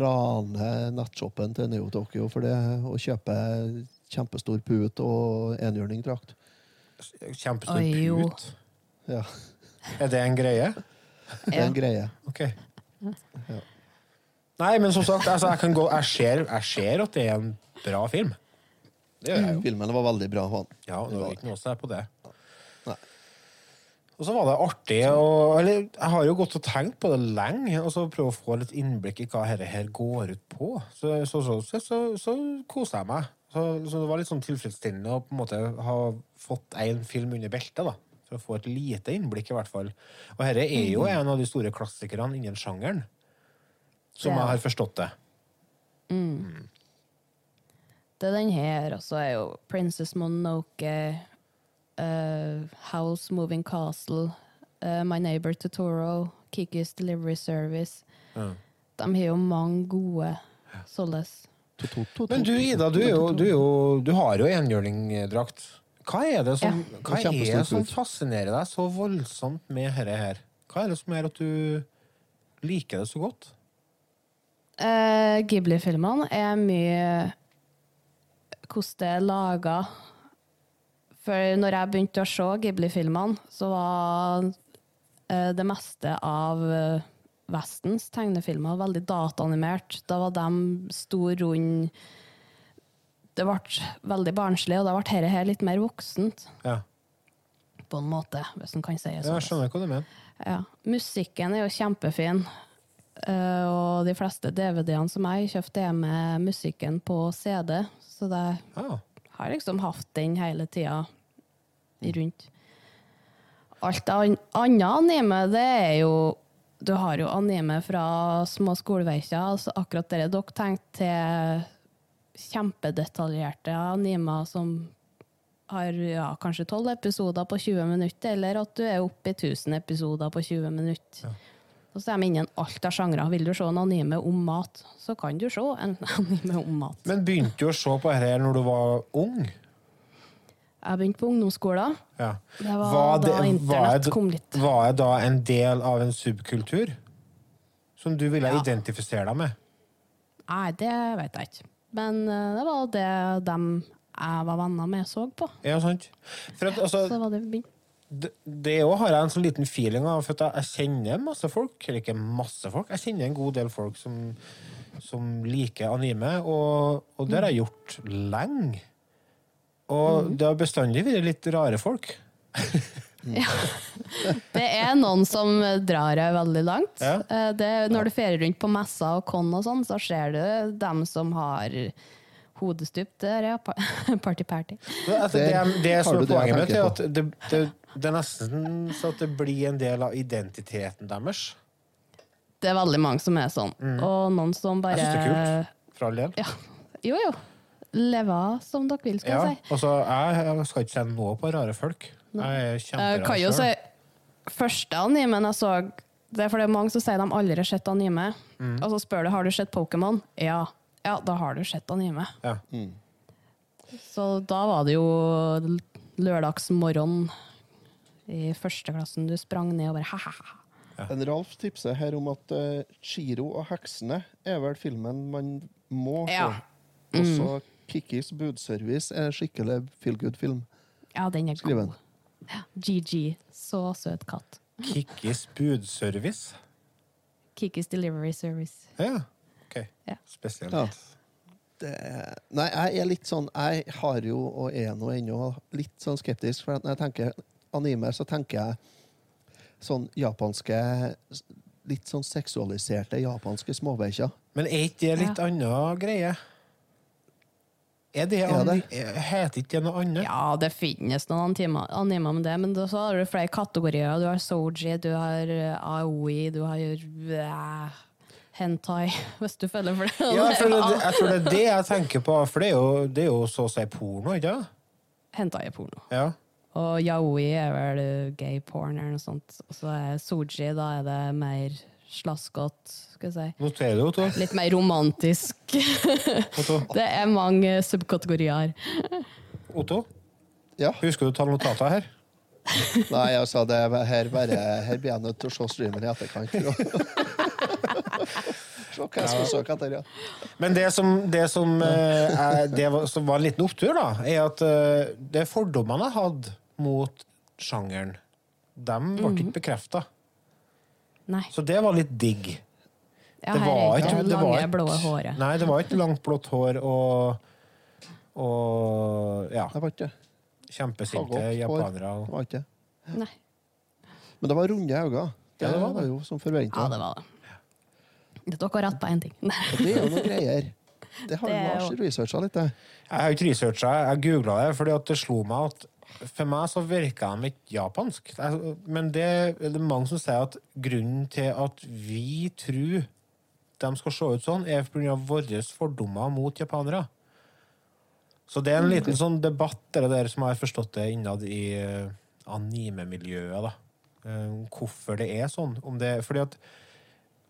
raner nettshoppen til Neo Tokyo for det å kjøpe kjempestor put og enhjørningdrakt. Kjempestor Oi, jo. put. Ja. Er det en greie? Det er en greie. Ok. Nei, men som sagt, altså, jeg, kan gå, jeg, ser, jeg ser at det er en bra film. Det gjør jeg jo. Filmen var veldig bra. Han. Ja, det var ikke noe å se på det. Og så var det artig og, Eller jeg har jo gått og tenkt på det lenge, og så prøve å få litt innblikk i hva dette her går ut på. Så så, så, så, så, koste jeg meg. Så, så det var litt sånn tilfredsstillende å på en måte ha fått én film under beltet, da. For å få et lite innblikk, i hvert fall. Og dette er jo Mhm. en av de store klassikerne innen sjangeren. Som Det jeg har forstått det. Mm. Det er den her, og så er jo Princess Mononoke, eh, House Moving Castle, uh, My Neighbor Totoro, Kikis Delivery Service. Ja. De har jo mange gode sånne. Men du, Ida, du, er jo, du, er jo, du har jo enhjørningdrakt. Hva er det som, Ja. hva er det som fascinerer deg så voldsomt med dette her? Hva er det som gjør at du liker det så godt? Uh, Ghibli-filmene er mye hvordan det er laga. For når jeg begynte å se Ghibli-filmene, så var eh, det meste av eh, Vestens tegnefilmer veldig dataanimert. Da var de stor rund Det ble veldig barnslig, og da ble dette her litt mer voksent, Ja, på en måte, hvis en kan si det sånn. jeg skjønner hva du mener. Ja. Musikken er jo kjempefin. eh, og de fleste DVD-ene som jeg kjøpte, er med musikken på CD. Så det Ah, har liksom hatt den hele tida rundt. Alt annet anime, det er jo Du har jo anime fra små skoleverker. Altså akkurat det dere tenkte til kjempedetaljerte animer som har ja, kanskje tolv episoder på 20 minutter, eller at du er oppe i 1000 episoder på 20 minutter. Og så er de innen alt av sjangre. Vil du se en anime om mat, så kan du se en anime om mat. Men begynte du å se på dette når du var ung? Jeg begynte på ungdomsskolen. Ja. Det var da internett var, kom litt. Var jeg da en del av en subkultur? Som du ville Ja. identifisere deg med? Nei, det vet jeg ikke. Men eh, det var det dem jeg var venner med, så på. Ja, sant? For at, altså, Så var det vi. Det, òg også har jeg en sånn liten feeling av, for at jeg, kjenner masse folk, eller ikke masse folk, jeg kjenner en god del folk som, som liker anime, og, og det har jeg gjort lenge. Og det har bestandig vært litt rare folk. ja. Det er noen som drar deg veldig langt. Ja. Eh, Det, når du ferier rundt på messer og con og sånn, så ser du dem som har hodestup. Der, ja. Party-party. Det, altså, det, er- det som er poenget mitt, er at det, det, er nesten så at det blir en del av identiteten deres. Det er veldig mange som er sånn. Og noen som bare Mm. Jeg syns det er kult. For all del. Ja. Jo, jo. Leve som dere vil, skal Ja, jeg si. altså, jeg skal ikke kjenne noe på rare folk. Jeg er Jeg kjemperar kan jo si. Første animen jeg så Det er fordi mange som sier de aldri har sett anime. Mm. Og så spør du har du sett Pokémon. Ja. ja, da har du sett anime. Ja. Så da var det jo lørdagsmorgen i førsteklassen du sprang ned og bare ha-ha-ha. En Ralf tipser her om at uh, Chiro og heksene er vel filmen man må se. Ja. Også Kikkis budservice er en skikkelig feel good-film. Ja, den er Skriv god. den. Ja. GG. Så søt katt. Kikkis budservice. Kikkis Delivery Service. Ja, ok. Ja. Spesielt. Ja. Det, nei, jeg er litt sånn Jeg har jo, og er nå ennå, litt sånn skeptisk. For at når jeg tenker anime, så tenker jeg sånn japanske Litt sånn seksualiserte japanske småbikkjer. Men er ikke det litt Ja. anna greie? Er det, Er det? Heter ikke det noe annet? Ja, det finnes noen animer anime med det, men så har du flere kategorier. Du har soji, du har eh, aoi, du har eh, hentai, hvis du føler for det. Ja, jeg, føler det, jeg tror det er det jeg tenker på, for det er jo, det er jo så å si porno, ikke sant? Hentai er porno. Ja. Og yaoi er vel gay porn eller noe sånt. Og så er soji, da er det mer slaskete, skal jeg si. Noterer du, Otto? Litt mer romantisk. Otto? det er mange subkategorier. Otto? Ja. Husker du å ta notater her? Nei, altså, det er her, bare, her blir jeg nødt til å se streamen i etterkant. Se hva jeg skal søke etter. Ja. Men det som, det som, eh, er, det var, som var en liten opptur, da, er at eh, det fordommene jeg hadde mot sjangeren, de ble ikke bekrefta. Så det var litt digg. Ja, det var ikke det lange, blå håret. Nei, det var ikke langt blått hår og, og ja. Det var ikke Kjempesinte japanere. Det var ikke. Nei. Men det var runde øyne. Det, Ja, det var det. jo som forventa. Ja, det var det. Dere har rett på én ting. Og det er jo noen greier. Det har Det Lars researcha litt, det. Jeg har ikke researcha, jeg googla det fordi at det slo meg at for meg så virka de ikke japansk. Men det er mange som sier at grunnen til at vi tror de skal se ut sånn, er pga. våre fordommer mot japanere. Så det er en liten sånn debatt det der som har forstått det innad i eh, anime-miljøet. da. Eh, hvorfor det er sånn. Om det, fordi at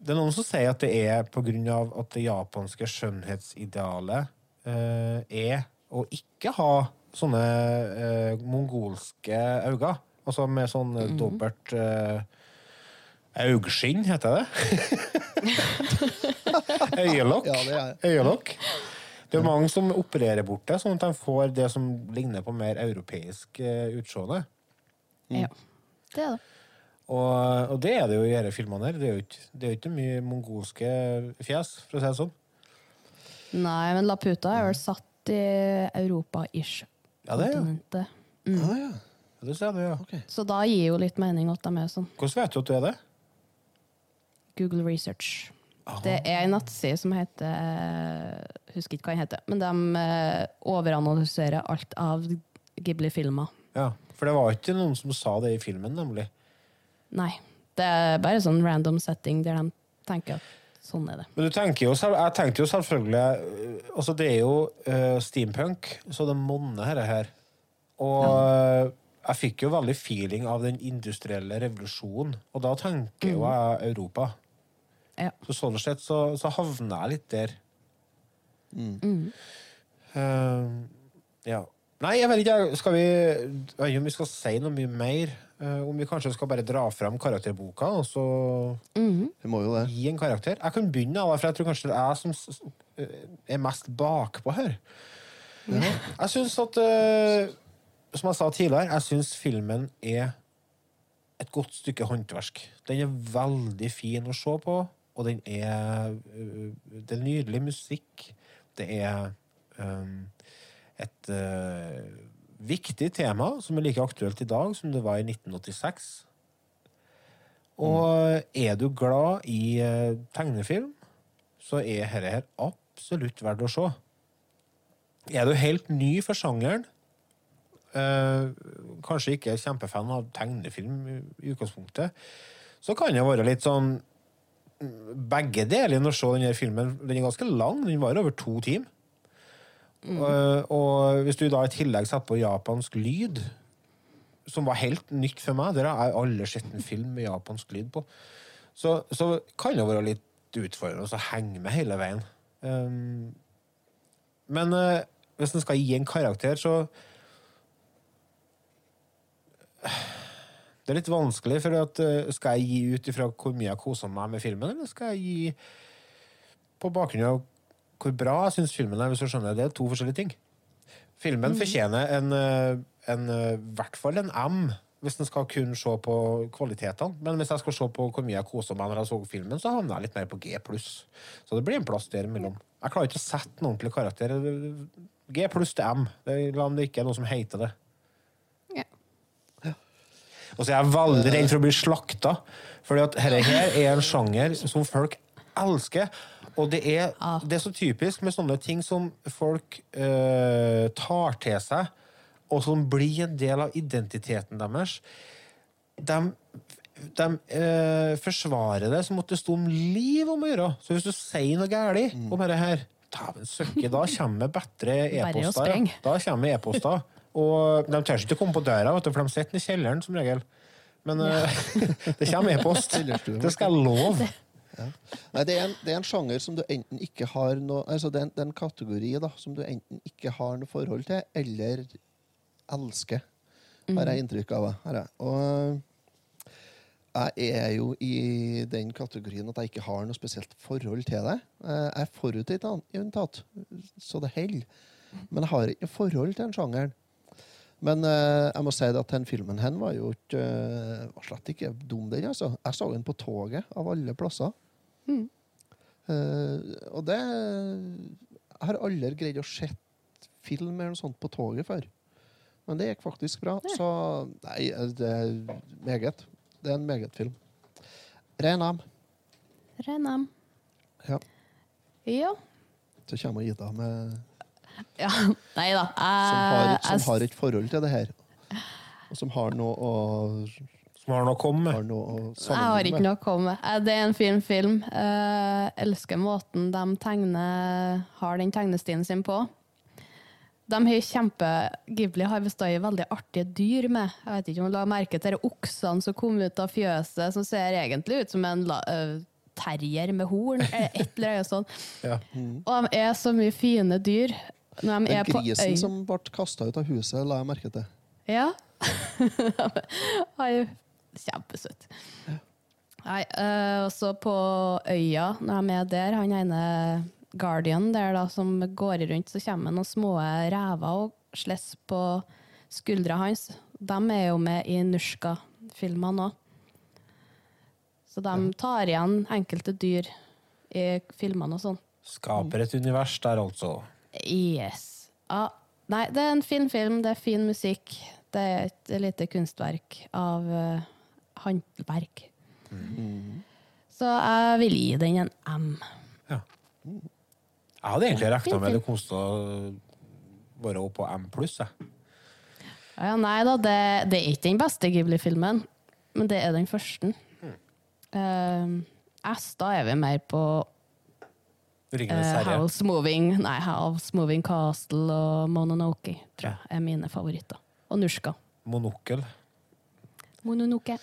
det er noen som sier at det er pga. at det japanske skjønnhetsidealet eh, er å ikke ha sånne eh, mongolske øyne. Altså med sånn eh, dobbelt eh, Augskinn, heter det? Øyelokk. Ja, det er- Øyelokk. Det er mange som opererer bort det, sånn at de får det som ligner på mer europeisk eh, utseende. Ja. Det er det. Og, og det er det jo i disse filmene her. Det er jo ikke, det er jo ikke mye mongolske fjes, for å si det sånn. Nei, men Laputa er vel satt i Europa-ish. Ja, det er jo. Mm. Ah, ja. Det ser du, ja. Så da gir jo litt mening at de er sånn. Hvordan vet du at du er det? Google Research. Det er en nettside som heter eh, Husker ikke hva den heter, men de eh, overanalyserer alt av Ghibli-filmer. Ja, For det var ikke noen som sa det i filmen, nemlig. Nei. Det er bare sånn random setting der de tenker at sånn er det. Men du tenker jo, jeg tenkte jo selvfølgelig øh, Altså, det er jo uh, steampunk, så det monner dette her. Og ja. jeg fikk jo veldig feeling av den industrielle revolusjonen, og da tenker jo jeg Europa. Ja. Så sånn sett så, så havner jeg litt der. Mm. Eh, ja. Nei, jeg vet ikke. Skal vi Jeg vet ikke om vi skal si noe mye mer? Eh, om vi kanskje skal bare dra fram karakterboka og så jo det. gi en karakter? Jeg kan begynne, for jeg tror kanskje det er jeg som eh, er mest bakpå her. Jeg syns at eh, Som jeg sa tidligere, jeg syns filmen er et godt stykke håndverk. Den er veldig fin å se på, og den er Det er nydelig musikk. Det er um, et øh, viktig tema som er like aktuelt i dag som det var i 1986. Og er du glad i øh, tegnefilm, så er dette her absolutt verdt å se. Er du helt ny for sjangeren, eh, kanskje ikke kjempefan av tegnefilm i- utgangspunktet, så kan det være litt sånn begge deler å se denne filmen. Den er ganske lang, den varer over to timer. Og, og hvis du da i tillegg satte på japansk lyd, som var helt nytt for meg, der har aldri sett en film med japansk lyd på, så, så kan det være litt utfordrende å henge med hele veien. Um, men uh, hvis en skal gi en karakter, så Det er litt vanskelig, for at, uh, skal jeg gi ut ifra hvor mye jeg koser meg med filmen, eller skal jeg gi på bakgrunn av hvor bra jeg syns filmen er, hvis du skjønner. Det er to forskjellige ting. Filmen fortjener en, eh, en, eh, i hvert fall en M, hvis en skal kun se på kvalitetene. Men hvis jeg skal se på hvor mye jeg koser meg når jeg så filmen, så havner jeg litt mer på G Så det blir en plass der imellom. Jeg klarer ikke å sette en ordentlig karakter. G pluss til M. La om det ikke er noe som heter det. Og så er jeg veldig redd for å bli slakta. At dette her er en sjanger som folk elsker. Og det er, det er så typisk med sånne ting som folk eh, tar til seg, og som blir en del av identiteten deres. De, de eh, forsvarer det som at det sto om liv om å gjøre. Så hvis du sier noe galt om dette her, dæven søkke, da kommer bedre e-poster. Ja. Da kommer e-poster. Og de tør ikke komme på døra, vet du, for de sitter i kjelleren som regel. Men ja. det kommer e-post. Det skal jeg love. Nei, det er, en, det er en sjanger som du enten ikke har noe altså det, er en, det er en kategori da, som du enten ikke har noe forhold til, eller elsker. Har jeg inntrykk av. Her er. Og jeg er jo i den kategorien at jeg ikke har noe spesielt forhold til det. Eh, Jeg er forutinntatt, så det holder. Men jeg har ikke noe forhold til den sjangeren. Men uh, jeg må si at den filmen hen var jo ikke, uh, var slett ikke dum, den. altså. Jeg så den på toget, av alle plasser. Eh, og det Jeg har aldri greid å sett film eller noe sånt på toget før. Men det gikk faktisk bra. Så nei, det er meget. Det er en meget film. Ren am. Renam. Ja. Ja. Så kommer Ida med, ja. Nei da. som, har, som har et forhold til det her. Og som har noe å Som har noe å komme med. Jeg har ikke noe å komme med. Eh, Det er en fin film. Jeg elsker måten de tegner, har den tegnestilen sin på. De har kjempe, Ghibli har bestandig veldig artige dyr med. Jeg vet ikke om du la merke til oksene som kom ut av fjøset, som ser egentlig ut som en la, øh, terrier med horn. Et eller annet sånt. Ja. Og de er så mye fine dyr. Når de Den er på grisen øy. som ble kasta ut av huset, la jeg merke til. Ja. Han kjempesøt. Nei, uh, også på øya, når de er der, han ene guardian der da, som går rundt, så kommer noen små rever og slåss på skuldra hans. De er jo med i Nushka-filmene òg. Så de tar igjen enkelte dyr i filmene og sånn. Skaper et univers der, altså. Yes. Ja. Nei, det er en fin film, det er fin musikk. Det er et lite kunstverk av eh, håndverk. Så jeg vil gi den en M. Jeg hadde egentlig regna med det kosta bare opp på M pluss, jeg. Ja, nei da, det, det er ikke den beste Ghibli-filmen, men det er den første. Eh, S, da er vi mer på eh. House Moving Nei, House Moving Castle og Mononoke, tror jeg er mine favoritter. Og Nushka. Monokel. Mononoke.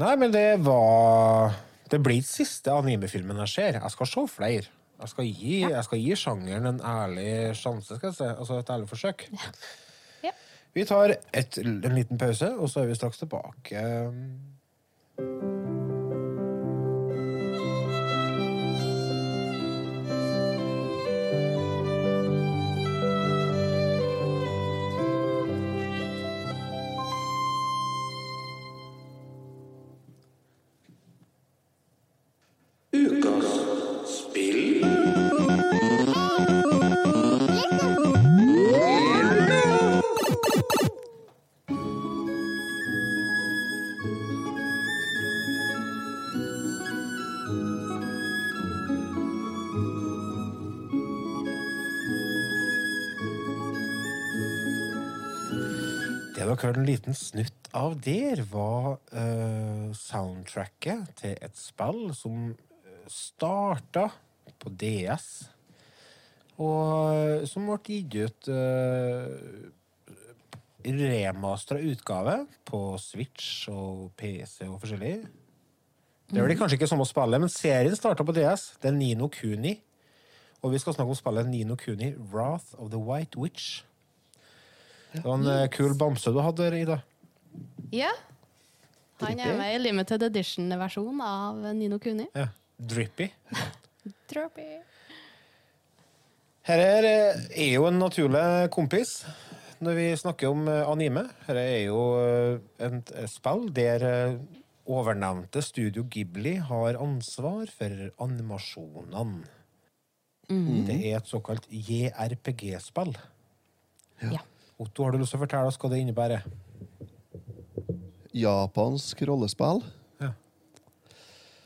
Nei, men det var Det blir ikke siste animefilmen jeg ser. Jeg skal se flere. Jeg skal gi, jeg skal gi sjangeren en ærlig sjanse, skal jeg si. Altså et ærlig forsøk. Vi tar et, en liten pause, og så er vi straks tilbake. Hørte en liten snutt av der, var uh, soundtracket til et spill som starta på DS, og som ble gitt ut uh, remastra utgave på Switch og PC og forskjellig. Det er kanskje ikke samme spillet, men serien starta på DS. Det er Nino Kuni. Og vi skal snakke om spillet Nino Kuni, Wrath of the White Witch. Det var en eh, kul bamse du hadde, Ida. Ja. Han er med i limited edition-versjonen av Nino Kuni. Ja. Drippy. Droppy. Her er, eh, er jo en naturlig kompis når vi snakker om eh, anime. Her er jo eh, et et spill der eh, overnevnte Studio Ghibli har ansvar for animasjonene. Det er et såkalt JRPG-spill. Ja. Otto, har du lyst til å fortelle oss hva det innebærer? Japansk rollespill. Ja.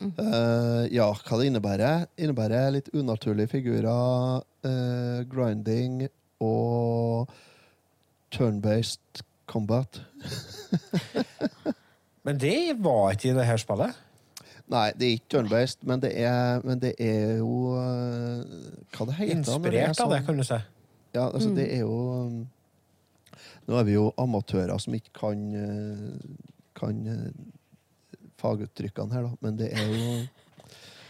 Eh, ja, hva det innebærer? Innebærer litt unaturlige figurer, uh, grinding og turn-based combat. Men det var ikke i det her spillet. Nei, det er ikke turn-based, men, det er- men det er jo eh, Hva det heter når det Inspirert av det, sånn? kan du si. Ja, altså, Mm. det er jo um, Nå er vi jo amatører som ikke kan, eh, kan eh, faguttrykkene her, da. Men det er jo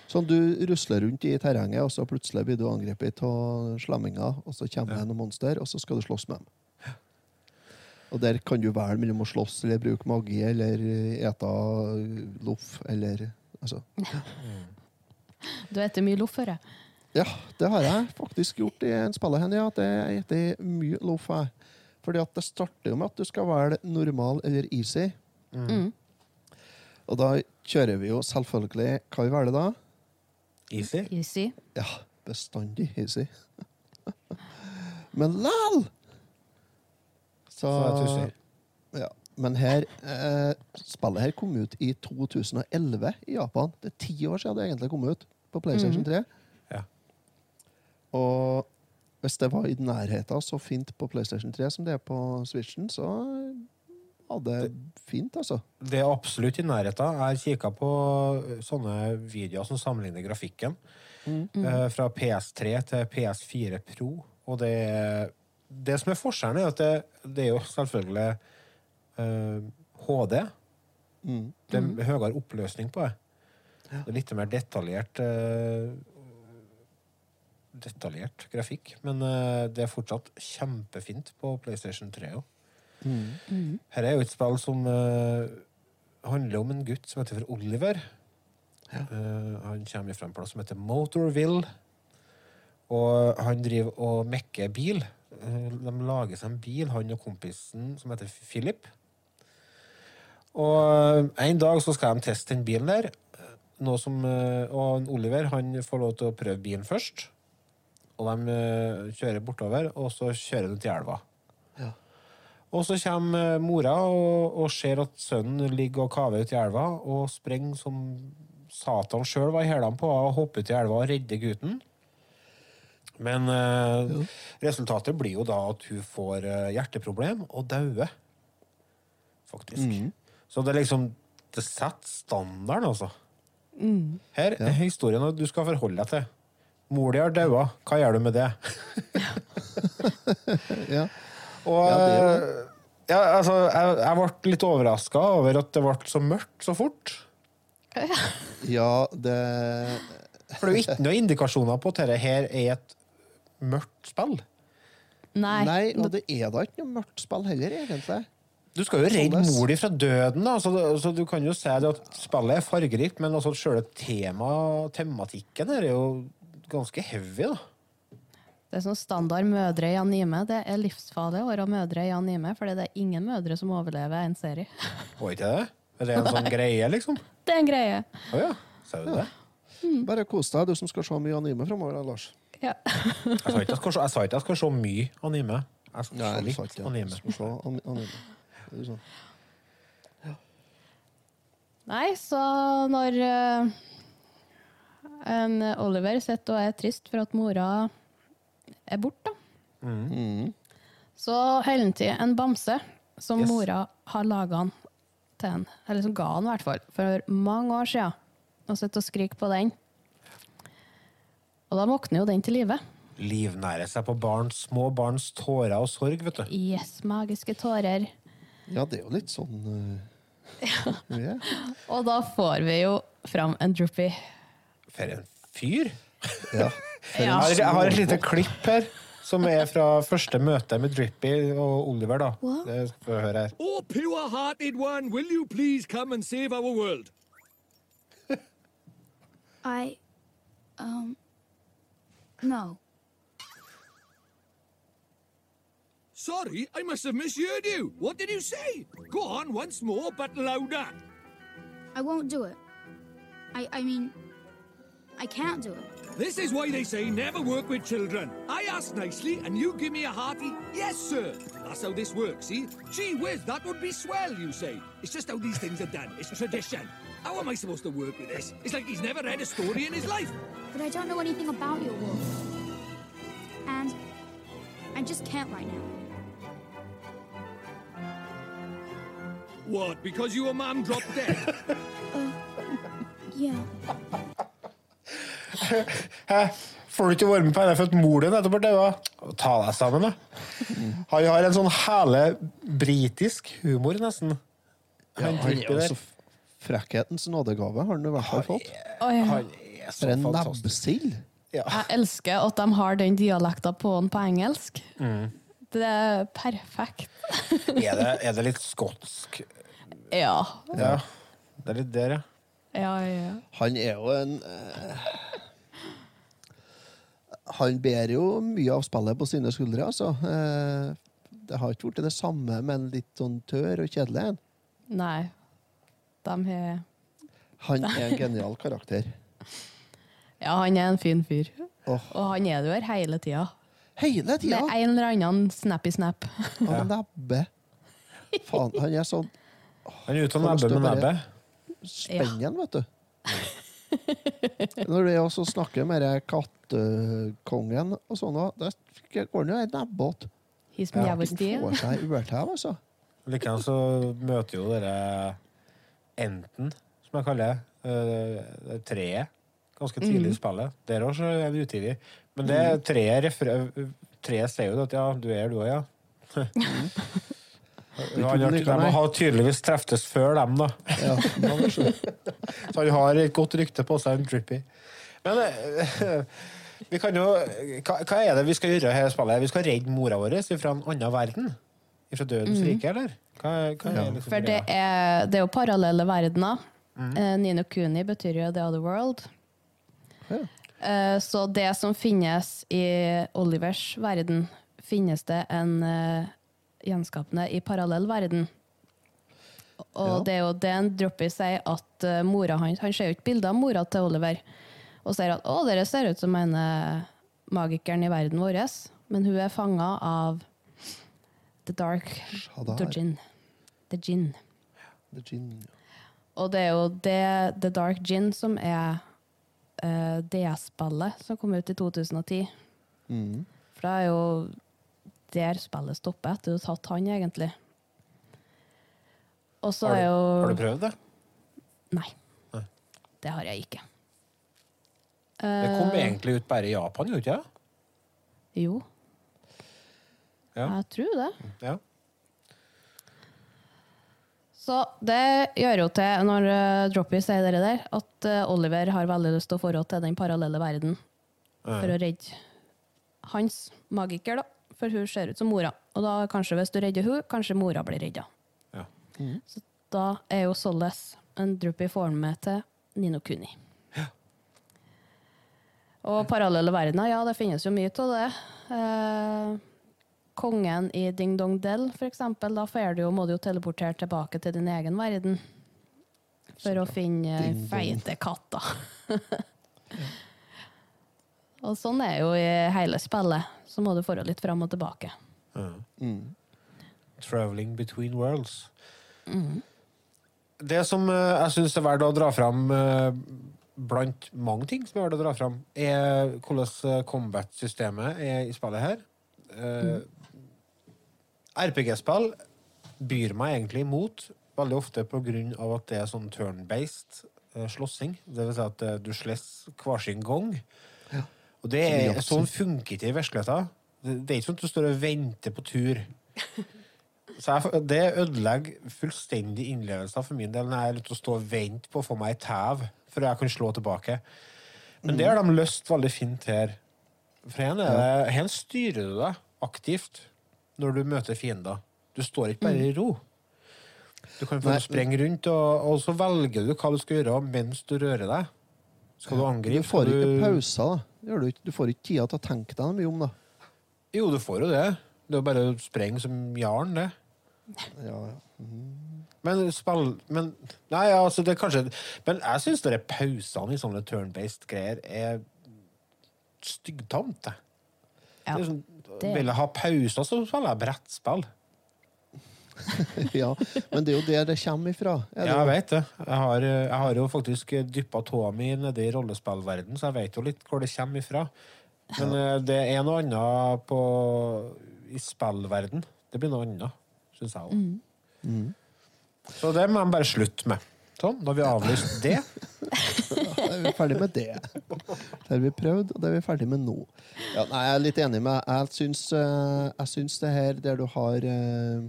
sånn du rusler rundt i terrenget, og så plutselig blir du angrepet av slemminger, og så kommer det noen monster, og så skal du slåss med dem. Og der kan du velge mellom å slåss eller bruke magi eller ete loff eller altså. Du spiser mye loff, hører jeg. Ja, det har jeg faktisk gjort i en spillet ja, ja. Det heter mye loff her. Fordi at det starter jo med at du skal velge normal eller easy. Mm. Og da kjører vi jo selvfølgelig Hva vi velger da? Easy. Easy. Ja, bestandig easy. Men lal! Så, Så ja. Men her eh, Spillet her kom ut i 2011 i Japan. Det er ti år siden det egentlig kom ut på PlayStation 3. Ja. Og hvis det var i nærheten så fint på PlayStation 3 som det er på Switchen, så var det fint, altså. Det er absolutt i nærheten. Jeg har kikka på sånne videoer som sammenligner grafikken. eh, Fra PS3 til PS4 Pro. Og det, det som er forskjellen, er at det, det er jo selvfølgelig eh, HD. Mm. Det er høyere oppløsning på det. Det er litt mer detaljert eh, Detaljert grafikk. Men eh, det er fortsatt kjempefint på PlayStation 3 òg. Mm. Her er jo et spill som eh, handler om en gutt som heter for Oliver. Eh, han kommer fra en plass som heter Motorville. Og han driver og mekker bil. De lager seg en bil, han og kompisen som heter Philip. Og en dag så skal de teste den bilen der. Noe som, og Oliver han får lov til å prøve bilen først. Og de eh, kjører bortover, og så kjører de til elva. Og så kommer eh, mora og, og ser at sønnen ligger og kaver ut i elva, og sprenger som Satan sjøl var i hælene på, og hopper uti elva og redder gutten. Men eh, resultatet blir jo da at hun får eh, hjerteproblem og dauer. Faktisk. Så det er liksom Det setter standarden, altså. Mm. Her er historien du skal forholde deg til. Mor di har daua. Hva gjør du med det? Ja. Og Ja, det eh, ja, altså, jeg, jeg ble litt overraska over at det ble så mørkt så fort. Ja, det For det er jo ikke noen indikasjoner på at dette her er et mørkt spill. Nei. Nei, og det er da ikke noe mørkt spill heller, egentlig. Du skal jo redde Sånn, mor di fra døden, da, så, så du kan jo si at spillet er fargerikt, men altså selve tema, tematikken her er jo ganske heavy, da. Det er sånn standard mødre i anime. Det er livsfarlig å være mødre i anime, fordi det er ingen mødre som overlever en serie. Var ikke det? Er det en sånn greie, liksom? Det er en greie. Å ja. Sa du det? Bare kos deg, du som skal se mye anime framover, Lars. Ja. Jeg sa ikke at jeg skal se- jeg sa ikke at jeg skal se mye anime. Jeg skal Nei, se litt ikke det. anime. Du skal se anime. Det er sånn. Nei, så når eh, en Oliver sitter og er trist for at mora er borte, Mm. så holder han til en bamse som Yes. mora har laga han til han. Eller som ga han, i hvert fall, for mange år siden. Og sitter og skriker på den. Og da våkner jo den til live. Livnære seg på barns, små barns tårer og sorg, vet du. Yes, magiske tårer. Ja, det er jo litt sånn uh, ja. Og da får vi jo fram en droopy. For en fyr! Ja. Jeg har, jeg har et lite klipp her, som er fra første møte med Drippy og Oliver. da. Det skal vi høre her. Oh, pure-hearted one, will you please come and save our world? I. Um. No. Sorry, I must have misheard you. What did you say? Go on once more, but louder. I won't do it. I. I mean. I can't do it. This is why they say never work with children. I ask nicely, and you give me a hearty yes, sir. That's how this works, see? Gee whiz, that would be swell, you say. It's just how these things are done. It's tradition. How am I supposed to work with this? It's like he's never read a story in his life. But I don't know anything about your world. And. I just can't right now. What, because your mum dropped dead? Uh, yeah. Hæ? Får du ikke være med på for at mor din nettopp har daua? Ta deg sammen, da. Han har en sånn hele britisk humor, nesten. Ja, Han han er jo så Frekkhetens nådegave har han i hvert fall fått. Oi. Han er så For en fantastisk. nebbsild! Jeg elsker at de har den dialekta på den på engelsk. Mm. Det er perfekt. Er det, er det litt skotsk? Ja. Ja. Det er litt der, ja. Ja, ja. Han er jo en eh, Han bærer jo mye av spillet på sine skuldre, altså. Eh, det har ikke blitt det samme, men litt sånn tørr og kjedelig. Nei. De har Han er en genial karakter. Ja, han er en fin fyr. Oh. Og han er her hele tida. Hele tida! Med en eller annen snappy-snap. Og nebbe. Faen, han er sånn Han er ute og Får nebber med bare nebbet. Spenn igjen, vet du. Når det er også snakker med kattekongen og sånn, da går han jo en nebbåt. His Ja. Får seg urtau, altså. Likeens så møter jo dere enten, som jeg kaller det, eh, treet, ganske tidlig i Mhm. spillet. Der også er det utidig. Men det treet refer- Treet sier jo at ja, du er du òg, ja. Han har, de har tydeligvis treftes før dem, da. Så han har et godt rykte på seg, en Drippy. Men eh, vi kan jo hva, hva er det vi skal gjøre her i spillet? Vi skal redde mora vår fra en annen verden? Fra dødens Mhm. rike, eller? Hva, hva er liksom For det er, det er jo parallelle verdener. Eh, Nino Kuni betyr jo The Other World. Ja. Så det som finnes i Olivers verden, finnes det en eh, gjenskapende i parallell verden. Og Ja. det er jo det en Droppy sier, at eh, mora hans Han ser jo ikke bilder av mora til Oliver og sier at 'å, dere ser ut som en eh, magikeren i verden vår', men hun er fanga av The Dark. The Gin. The Gin. The Gin. Og det er jo det The Dark Gin som er uh, DS-ballet som kom ut i 2010. Mm. For det er jo der spillet stopper etter du har tatt han, egentlig. Og så Har du- er jo har du prøvd det? Nei. Nei. Det har jeg ikke. Det kom Eh, egentlig ut bare i Japan, gjorde ikke det? Jo, Ja. jeg tror det. Ja. Så det gjør jo til, når uh, Droppy sier det der, at eh, Oliver har veldig lyst til å forholde til den parallelle verden. For å redde hans magiker, da. For hun ser ut som mora. Og da kanskje hvis du redder hun, kanskje mora blir redda. Ja. Så da er jo Solles en drupp får forme med til Nino Kuni. Og parallelle verdener, ja, det finnes jo mye av det. Eh, kongen i Ding Dong Dell, for eksempel, da får du jo, må du jo teleportere tilbake til din egen verden. For å finne feite katter. og sånn er jo i hele spillet. Så må du forholde litt fram og tilbake. Mm. Traveling between worlds. Mm. Det som eh, jeg syns er verdt å dra fram, eh, blant mange ting som er verdt å dra fram, er hvordan eh, combat-systemet er i spillet her. Eh, RPG-spill byr meg egentlig imot, veldig ofte på grunn av at det er sånn turn-based slåssing. Det vil si at du slåss hver sin gang. Og Og det er, sånn funker ikke i virkeligheten. Det det er ikke sånn at du står og venter på tur. Så jeg, det ødelegger fullstendig innlevelsen for min del når jeg er nødt til å stå og vente på å få meg ei tæv før jeg kan slå tilbake. Men det har de løst veldig fint her. For her, er det, her styrer du deg aktivt når du møter fiender. Du står ikke bare i ro. Du kan få sprenge rundt, og, og så velger du hva du skal gjøre mens du rører deg. Skal du angripe? Du får ikke pauser, da. Du, ikke. du får ikke tida til å tenke deg mye om, da. Jo, du får jo det. Det er jo bare å sprenge som jarn, det. Ja, Men spill Men Nei, altså, det er kanskje Men jeg syns de pausene i sånne turn-based greier er styggtamt. jeg. Ja, Det er sånn, det- Vil jeg ha pauser, så spiller jeg brettspill. ja, men det er jo der det kommer ifra. det Ja, jeg vet det. Jeg har, jeg har jo faktisk dyppa tåa mi nedi rollespillverden, så jeg vet jo litt hvor det kommer ifra. Men eh, det er noe annet på, i spillverden. Det blir noe annet, syns jeg òg. Mm. Så det må de bare slutte med. Sånn, da har vi avlyst det. Da er vi ferdig med det. Det har vi prøvd, og det er vi ferdig med nå. Ja, nei, jeg er litt enig med Jeg syns, eh, jeg syns det her der du har eh, eh,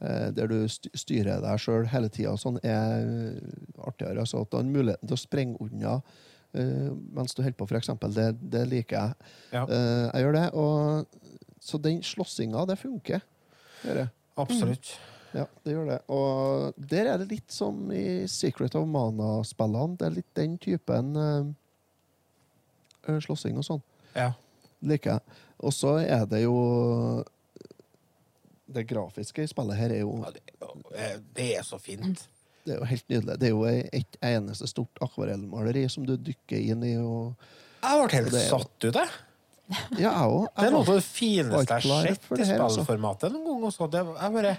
Der du styrer deg sjøl hele tida, sånn, er artigere. Altså, at du har muligheten til å sprenge unna eh, mens du holder på, eksempel. Det, det liker jeg. Ja. Eh, jeg gjør det. Og, så den slåssinga, det funker. Det. Absolutt. Ja, det gjør det. Og der er det litt som i Secret of Mana-spillene. Det er litt den typen eh, eh, slåssing og sånn. Ja. Liker jeg. Og så er det jo Det grafiske i spillet her er jo ja, Det er så fint. Det er jo helt nydelig. Det er jo et eneste stort akvarellmaleri som du dykker inn i. Og, Jeg ble helt det satt ut, jeg. Ja, jeg òg. Det er noe av det fineste jeg har sett i altså. spillformatet noen gang. Også. Det, jeg bare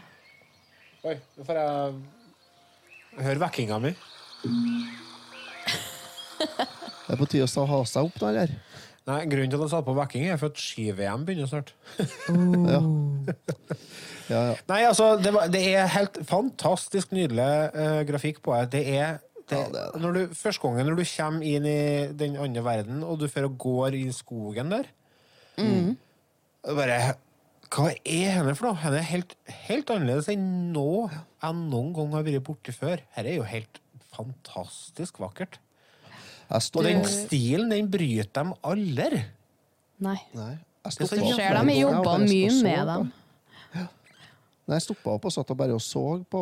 Oi, nå får jeg høre vekkinga mi. Det er på tide å ha seg opp, da, eller? Nei, Grunnen til at jeg satte på vekking, er for at ski-VM begynner snart. Ja. Ja, ja. Nei, altså, det, var, det er helt fantastisk nydelig uh, grafikk på det. Det er, det, Når du, første gangen når du kommer inn i den andre verden, og du fører og går i skogen der Mm. Bare Hva er henne for noe? Henne er helt, helt annerledes enn nå jeg noen gang har vært borti før. Her er jo helt fantastisk vakkert. Og den stilen, den bryter dem aldri. Nei. Nei. Jeg så stoppet Ser flere de jobba mye med dem. Ja. Nei, jeg stoppa opp og satt og bare og så på,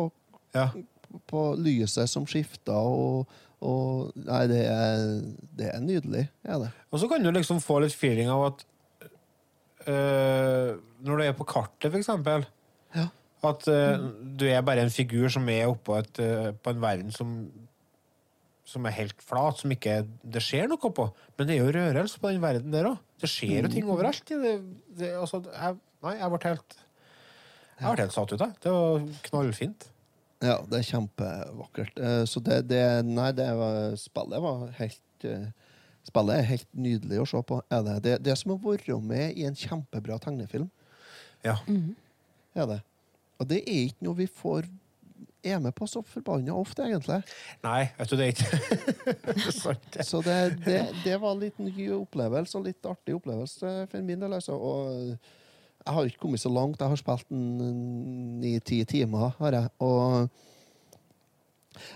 på lyset som skifta, og, og Nei, det er, det er nydelig. Er det. Og så kan du liksom få litt feeling av at øh, Når du er på kartet, for eksempel At øh, du er bare en figur som er oppå et, øh, på en verden som som er helt flat, som ikke det skjer noe på. Men det er jo rørelse på den verden der òg. Det skjer jo ting overalt. Det, det, altså, jeg, nei, jeg ble helt Jeg ble helt satt ut, jeg. Det var knallfint. Ja, det er kjempevakkert. Eh, Så det, det Nei, det var, spillet var helt eh, Spillet er helt nydelig å se på. Er det. Det, det er som å være med i en kjempebra tegnefilm. Ja. Er det. Og det er ikke noe vi får er med på så forbanna ofte, egentlig. Nei, vet du, det er ikke Sant. Så det, det, det var litt ny opplevelse, og litt artig opplevelse for min del. Altså. Og jeg har ikke kommet så langt. Jeg har spilt ni-ti timer, har jeg. Og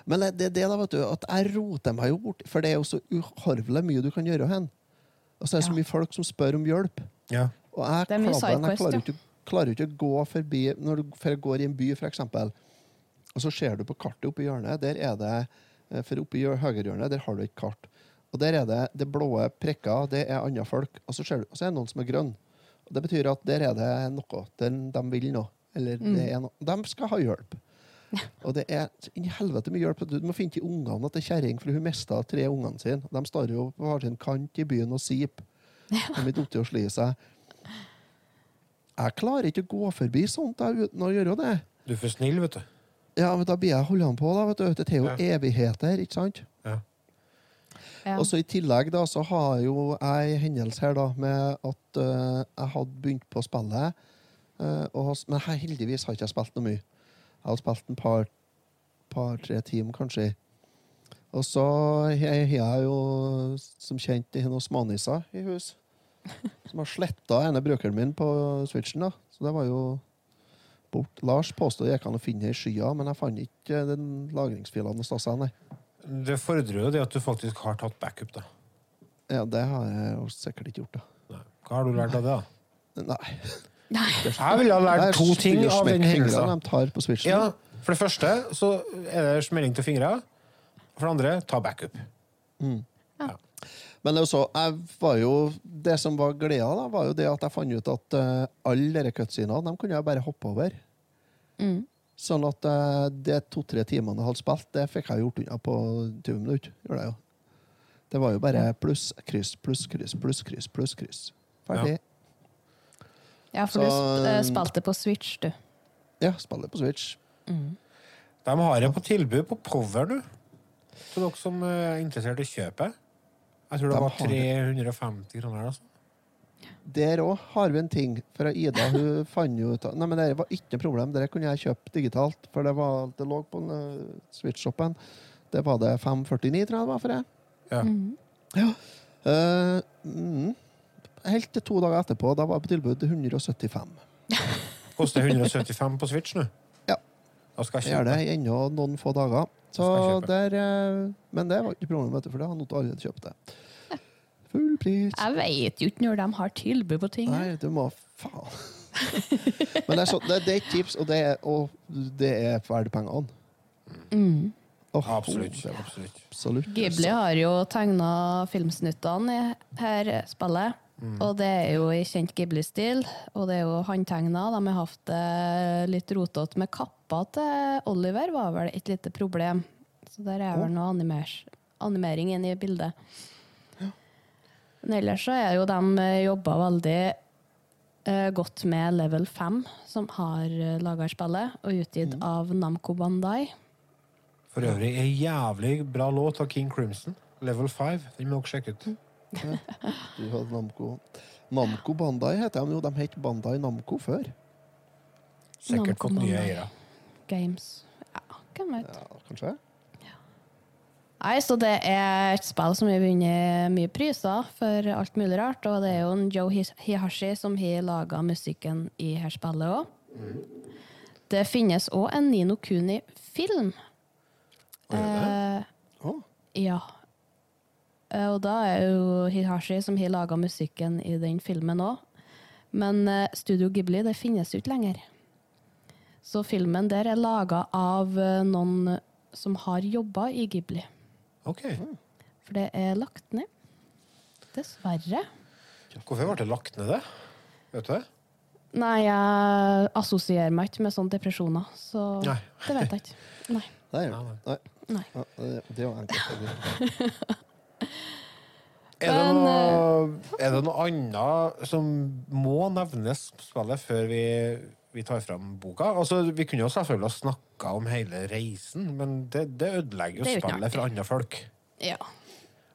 men det det er det, da, vet du, at jeg roter meg jo bort, for det er jo så uhorvelig mye du kan gjøre hen. Og så er det så mye folk som spør om hjelp. Ja. Og jeg, er klabben, jeg klarer, ikke, klarer ikke å gå forbi Når du for går i en by, for eksempel, og så ser du på kartet oppe i hjørnet, der er det eh, For oppe i høyrehjørnet, der har du et kart. Og der er det det blå prikker, det er andre folk. Og så, ser du, og så er det noen som er grønn. Og det betyr at der er det noe. Der de vil noe. Eller Mm. det er noe. De skal ha hjelp. Og det er inn helvete mye hjelp. Du må finne til ungene til kjerring, for hun mista tre ungene sine. De står jo på hver sin kant i byen og sip. De er datt og sli seg. Jeg klarer ikke å gå forbi sånt da, uten å gjøre det. Du er for snill, vet du. Ja, men Da blir jeg holdende på. da, vet du. Det er jo evigheter, ikke sant? Ja. Ja. Og så I tillegg da, så har jo jeg en hendelse her da, med at uh, jeg hadde begynt på spillet. Uh, og, men her, heldigvis har ikke jeg spilt noe mye. Jeg har spilt en par, par tre timer, kanskje. Og så har jeg jo som kjent noen smånisser i hus. Som har sletta ene brukeren min på switchen. da. Så det var jo bort. Lars påstod jeg kan finne det i skya, men jeg fant ikke den lagringsfilene hos nei. Det fordrer jo det at du faktisk har tatt backup, da. Ja, det har jeg jo sikkert ikke gjort, da. Hva har du lært av det, da? Nei. Jeg ville ha lært to ting av den hendelsen. de tar på switchen. Ja, for det første så er det smelling til fingre. For det andre, ta backup. Mm. Men det, er jo jeg var jo, det som var gleda, da, var jo det at jeg fant ut at uh, alle de cutscenene kunne jeg bare hoppe over. Sånn at uh, de to-tre timene jeg hadde spilt, det fikk jeg gjort unna på 20 minutter. Det var jo bare pluss, kryss, pluss, kryss, pluss, kryss, pluss, kryss. Ferdig. Ja, for du Så- sp- eh, spilte på Switch, du. Ja, spiller på Switch. De har det på tilbud på Power du. For dere som er interessert i kjøpet. Jeg tror det var 350 kroner. Altså. Der òg har vi en ting. For Ida hun fant jo ut Nei, men det var ikke noe problem. Det kunne jeg kjøpe digitalt. For det, var, det lå på uh, Switch-shoppen. Det var det 549, tror jeg det var for det. Ja. Ja. Uh, mm. Helt til to dager etterpå. Da var det på tilbud 175. Koster 175 på Switch nå. Ja. Da skal Det jeg gjør det ennå noen få dager. Så der, eh, men det var ikke problemet, for det har noen allerede kjøpt det. Full pris. Jeg vet jo ikke når de har tilbud på ting. Nei, du må Faen. Men det er, så, det, det er et tips, og det er, og det er verdt pengene. Mm. Oh, Absolutt. Oh, absolutt. Absolutt. Ghibli har jo tegna filmsnuttene i her spillet. Mm. Og det er jo i kjent Ghibli-stil, og det er jo håndtegna. De har hatt det litt rotete med kappa til Oliver, var vel et lite problem. Så der er vel noe animers, animering inne i bildet. Men ellers så er jo de jobba veldig eh, godt med Level 5, som har uh, laga spillet, og utgitt av Namco Bandai. For øvrig en jævlig bra låt av King Crimson. Level 5. Den må dere sjekke ut. Du hadde Namco. Namco Bandai heter de jo. De het Bandai Namco før. Sikkert Namco fått nye eiere. Games. Ja, hvem vet. Ja, kanskje? Nei, så det er et spill som har vunnet mye priser for alt mulig rart, og det er jo en Joe Hihashi som har laga musikken i her spillet òg. Det finnes òg en Nino Kuni-film. Eh, ja. Eh, Og da er jo Hihashi som har laga musikken i den filmen òg. Men eh, Studio Ghibli det finnes jo ikke lenger. Så filmen der er laga av eh, noen som har jobba i Ghibli. Ok. For det er lagt ned. Dessverre. Hvorfor ble det lagt ned det? Vet du det? Nei, jeg assosierer meg ikke med sånne depresjoner, så Nei. det vet jeg ikke. Nei. Nei. Nei. Nei. Ja, det, det var enkelt. Er det, noe, er det noe annet som må nevnes på spillet før vi, vi tar fram boka? Altså, vi kunne jo selvfølgelig ha snakka om hele reisen, men det, det ødelegger jo Det spillet for andre folk. Ja.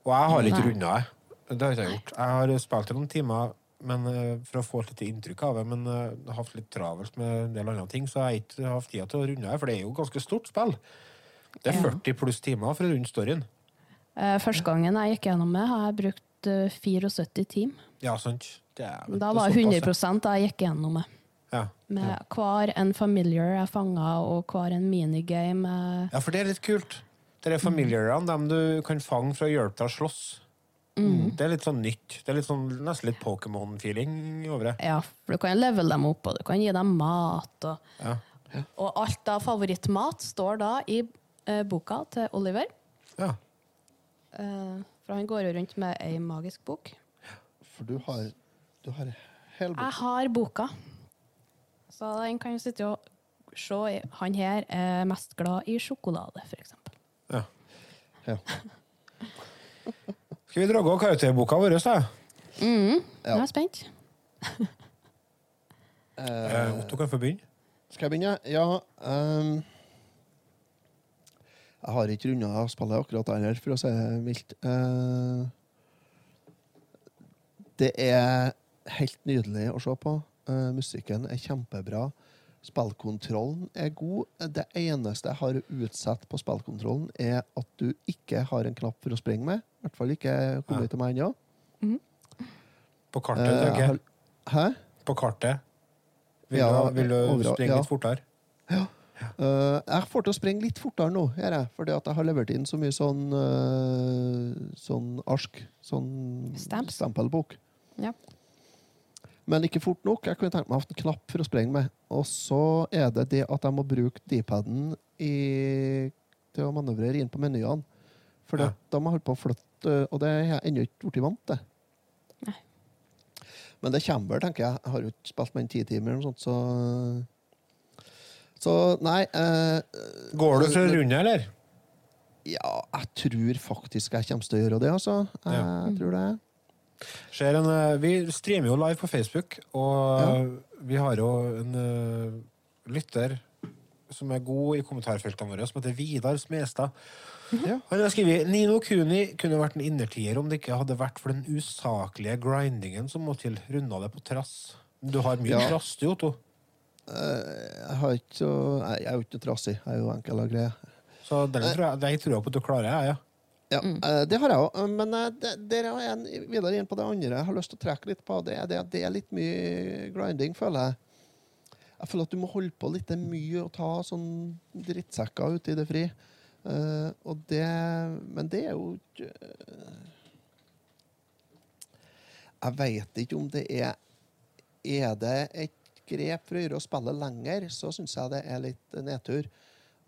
Og jeg har ikke runda det. Det har ikke jeg gjort. Jeg har spilt i noen timer men, eh, for å få et lite inntrykk av det, men eh, har hatt litt travelt med en del andre ting, så jeg har ikke hatt tid til å runde det, for det er jo ganske stort spill. Det er 40 pluss timer for å runde storyen. Eh, Første gangen jeg gikk gjennom det, har jeg brukt eh, 74 timer. Ja, sant. Det er, Da var det 100% jeg gikk gjennom det. Ja. Med hver en familiar jeg fanga, og hver en minigame. Ja, for det er litt kult. Det er familiarene, dem du kan fange for å hjelpe deg å slåss. Mm. Det er litt sånn nytt. Det er litt sånn, nesten litt Pokémon-feeling over det. Ja, for du kan levele dem opp, og du kan gi dem mat. Og, Ja. og alt av favorittmat står da i eh, boka til Oliver. Ja. Eh, for han går jo rundt med ei magisk bok. For du har, du har hele boka. Jeg har boka, så den kan jo sitte og se. Han her er mest glad i sjokolade, for eksempel. Ja. Ja. Skal vi dra av karakterboka vår, da? Mm, Ja. Jeg er spent. uh, Otto kan få begynne. Skal jeg begynne? Ja. Um, jeg har ikke runda spillet akkurat der heller, for å si det mildt. Uh, det er helt nydelig å se på. Eh, musikken er kjempebra. Spillkontrollen er god. Det eneste jeg har utsatt på spillkontrollen, er at du ikke har en knapp for å springe med. I hvert fall ikke kommet til meg ennå. På kartet, Eh, tenker jeg. har- Hæ? På kartet. Vil, Ja, du, vil du springe ja. litt fortere? Eh, jeg får til å springe litt fortere nå, her jeg, fordi at jeg har levert inn så mye sånn uh, sånn arsk. Sånn stempelbok. Ja. Men ikke fort nok. Jeg kunne tenkt meg å ha en knapp for å sprenge med. Og så er det det at jeg må bruke D-paden til å manøvrere inn på menyene. For Ja. da må jeg holde på å flytte, og det har jeg ennå ikke blitt vant til. Men det kommer vel, tenker jeg. Jeg har jo ikke spilt med en ti timer eller noe sånt, så Så nei eh, Går du for en runde, eller? Ja, jeg tror faktisk jeg kommer til å gjøre det, altså. Jeg Ja. tror det. En, eh, vi streamer jo live på Facebook, og vi har jo en uh, lytter som er god i kommentarfeltene våre, som heter Vidar Smestad. Han har skrevet Nino Kuni kunne vært en innertier om det ikke hadde vært for den usaklige grindingen som må til. Runda det på trass. Du har mye Ja. trass, du, Otto. Eh, jeg har ikke så Jeg er jo ikke trassig. Jeg er jo enkel og grei. Så den tror jeg, den tror jeg på at du klarer, jeg, ja. Ja, mm. det har jeg òg. Men eh, det- dere er en, videre inn på det andre jeg har lyst til å trekke litt på. Det er, det, at det er litt mye grinding, føler jeg. Jeg føler at du må holde på litt det er mye og ta sånn drittsekker ute i det fri. Uh, og det Men det er jo Jeg veit ikke om det er Er det et grep for å gjøre spillet lenger, så syns jeg det er litt nedtur.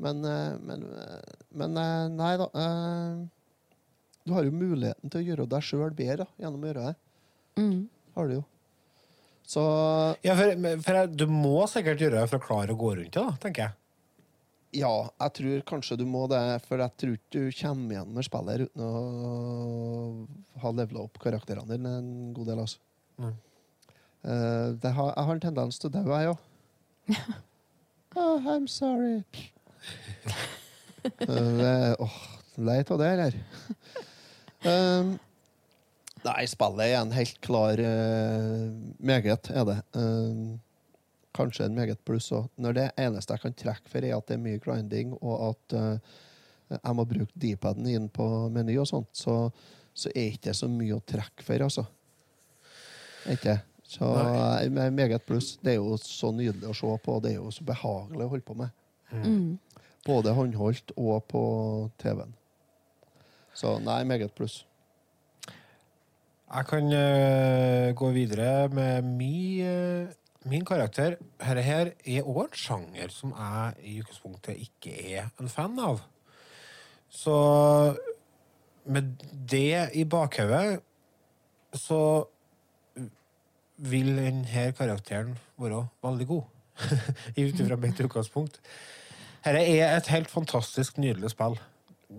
Men, eh, men, eh, men eh, nei da. eh, Du har jo muligheten til å gjøre deg sjøl bedre da, gjennom å gjøre det. Mm. Har du jo. Så ja for, for jeg, du må sikkert gjøre det for å klare å gå rundt det, da, tenker jeg. Ja, jeg tror kanskje du må det, for jeg tror ikke du kommer igjen med spillet uten å ha levela opp karakterene dine en god del. altså. Mm. Uh, det har, jeg har en tendens til å daue, jeg òg. oh, I'm sorry. uh, det, oh, leit av det, eller? Um, nei, spillet er en helt klar uh, meget, er det. Um, kanskje en meget pluss òg. Når det eneste jeg kan trekke for, er at det er mye grinding, og at uh, jeg må bruke D-paden inn på meny og sånt, så, så er ikke det så mye å trekke for, altså. Ikke? Så eh, med meget pluss. Det er jo så nydelig å se på, og det er jo så behagelig å holde på med. Mm. Både håndholdt og på TV-en. Så nei, meget pluss. Jeg kan eh, gå videre med mi, eh, min karakter. Dette her er òg en sjanger som jeg i utgangspunktet ikke er en fan av. Så med det i bakhodet så vil denne karakteren være veldig god. Ut ifra mitt utgangspunkt. Dette er et helt fantastisk nydelig spill.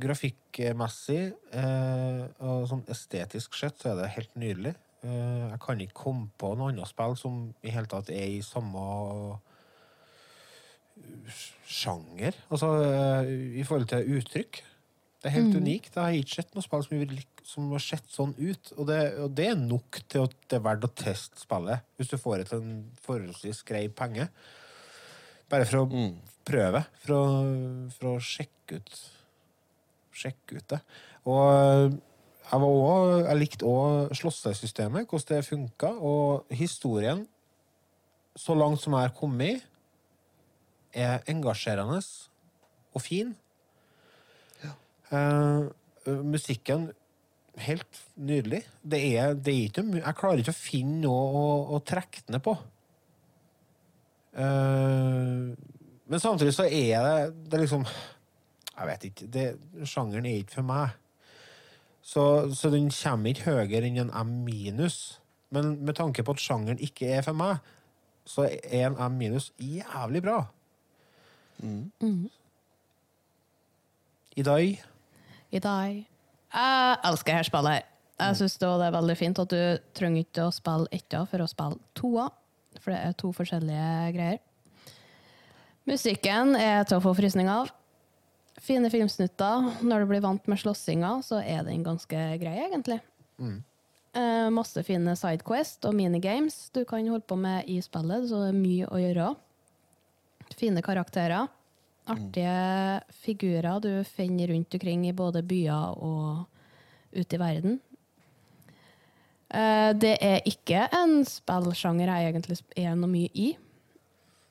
Grafikkmessig eh, og sånn estetisk sett så er det helt nydelig. Eh, jeg kan ikke komme på noe annet spill som i hele tatt er i samme sjanger. Altså eh, i forhold til uttrykk. Det er helt Mm. unikt. Jeg har ikke sett noe spill som, vil som har sett sånn ut. Og det, og det er nok til at det er verdt å teste spillet, hvis du får det til en forholdsvis grei penge. Bare for å prøve, for å, for å sjekke ut Sjekke ut det. Og jeg, var også, jeg likte òg slåssesystemet, hvordan det funka, og historien, så langt som jeg har kommet, er engasjerende og fin. Eh, musikken helt nydelig. Det er, det er ikke, jeg klarer ikke å finne noe å, å trekke ned på. Eh, men samtidig så er det, det er liksom Jeg vet ikke. Det, sjangeren er ikke for meg. Så, så den kommer ikke høyere enn en M minus. Men med tanke på at sjangeren ikke er for meg, så er en M minus jævlig bra. Mm. I dag I dag Jeg elsker dette spillet. her. Jeg syns det er veldig fint at du trenger ikke å spille etta for å spille toa, for det er to forskjellige greier. Musikken er til å få frysning av. Fine filmsnutter. Når du blir vant med slåssinga, så er den ganske grei, egentlig. Mm. Eh, masse fine sidequest og minigames du kan holde på med i spillet, så det er mye å gjøre. Fine karakterer. Artige figurer du finner rundt omkring i både byer og ute i verden. Eh, Det er ikke en spillsjanger jeg egentlig er noe mye i.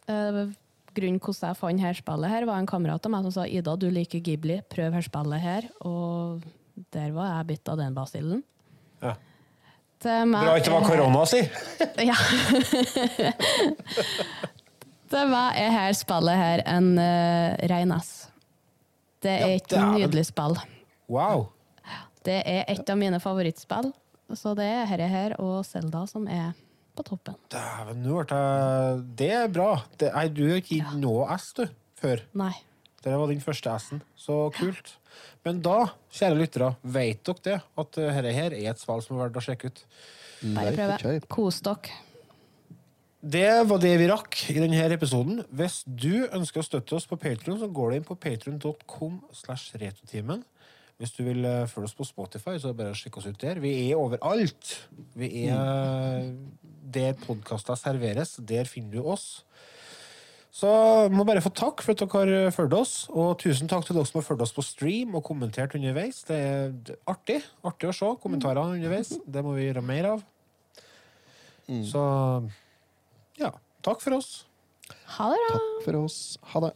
Eh, Grunnen hvordan jeg fant her spillet her, var en kamerat av meg som sa Ida, du liker Ghibli, prøv her spillet her. Og der var jeg bitt av den basillen. Ja. Bra ikke det var korona, si! Ja. Til meg er her spillet her en uh, rein S. Det er et dæven. nydelig spill. Wow. Det er et av mine favorittspill. Så det er herre her og Selda som er på toppen. Dæven, nå ble jeg Det er bra. Det, nei, du har ikke gitt noe S, du, før. Nei. Det var din første S-en. Så kult. Men da, kjære lyttere, vet dere det? At dette her er et spill som er verdt å sjekke ut? Bare prøve. Kos dere. Det var det vi rakk i denne episoden. Hvis du ønsker å støtte oss på Patreon, så går du inn på patreon.com slash retotimen. Hvis du vil eh, følge oss på Spotify, så er det bare å sjekke oss ut der. Vi er overalt. Vi er eh, der podkaster serveres. Der finner du oss. Så vi må bare få takk for at dere har fulgt oss, og tusen takk til dere som har fulgt oss på stream og kommentert underveis. Det er artig artig å se kommentarene underveis. Det må vi gjøre mer av. Så ja, takk for oss. Ha det bra. Takk for oss. Ha det.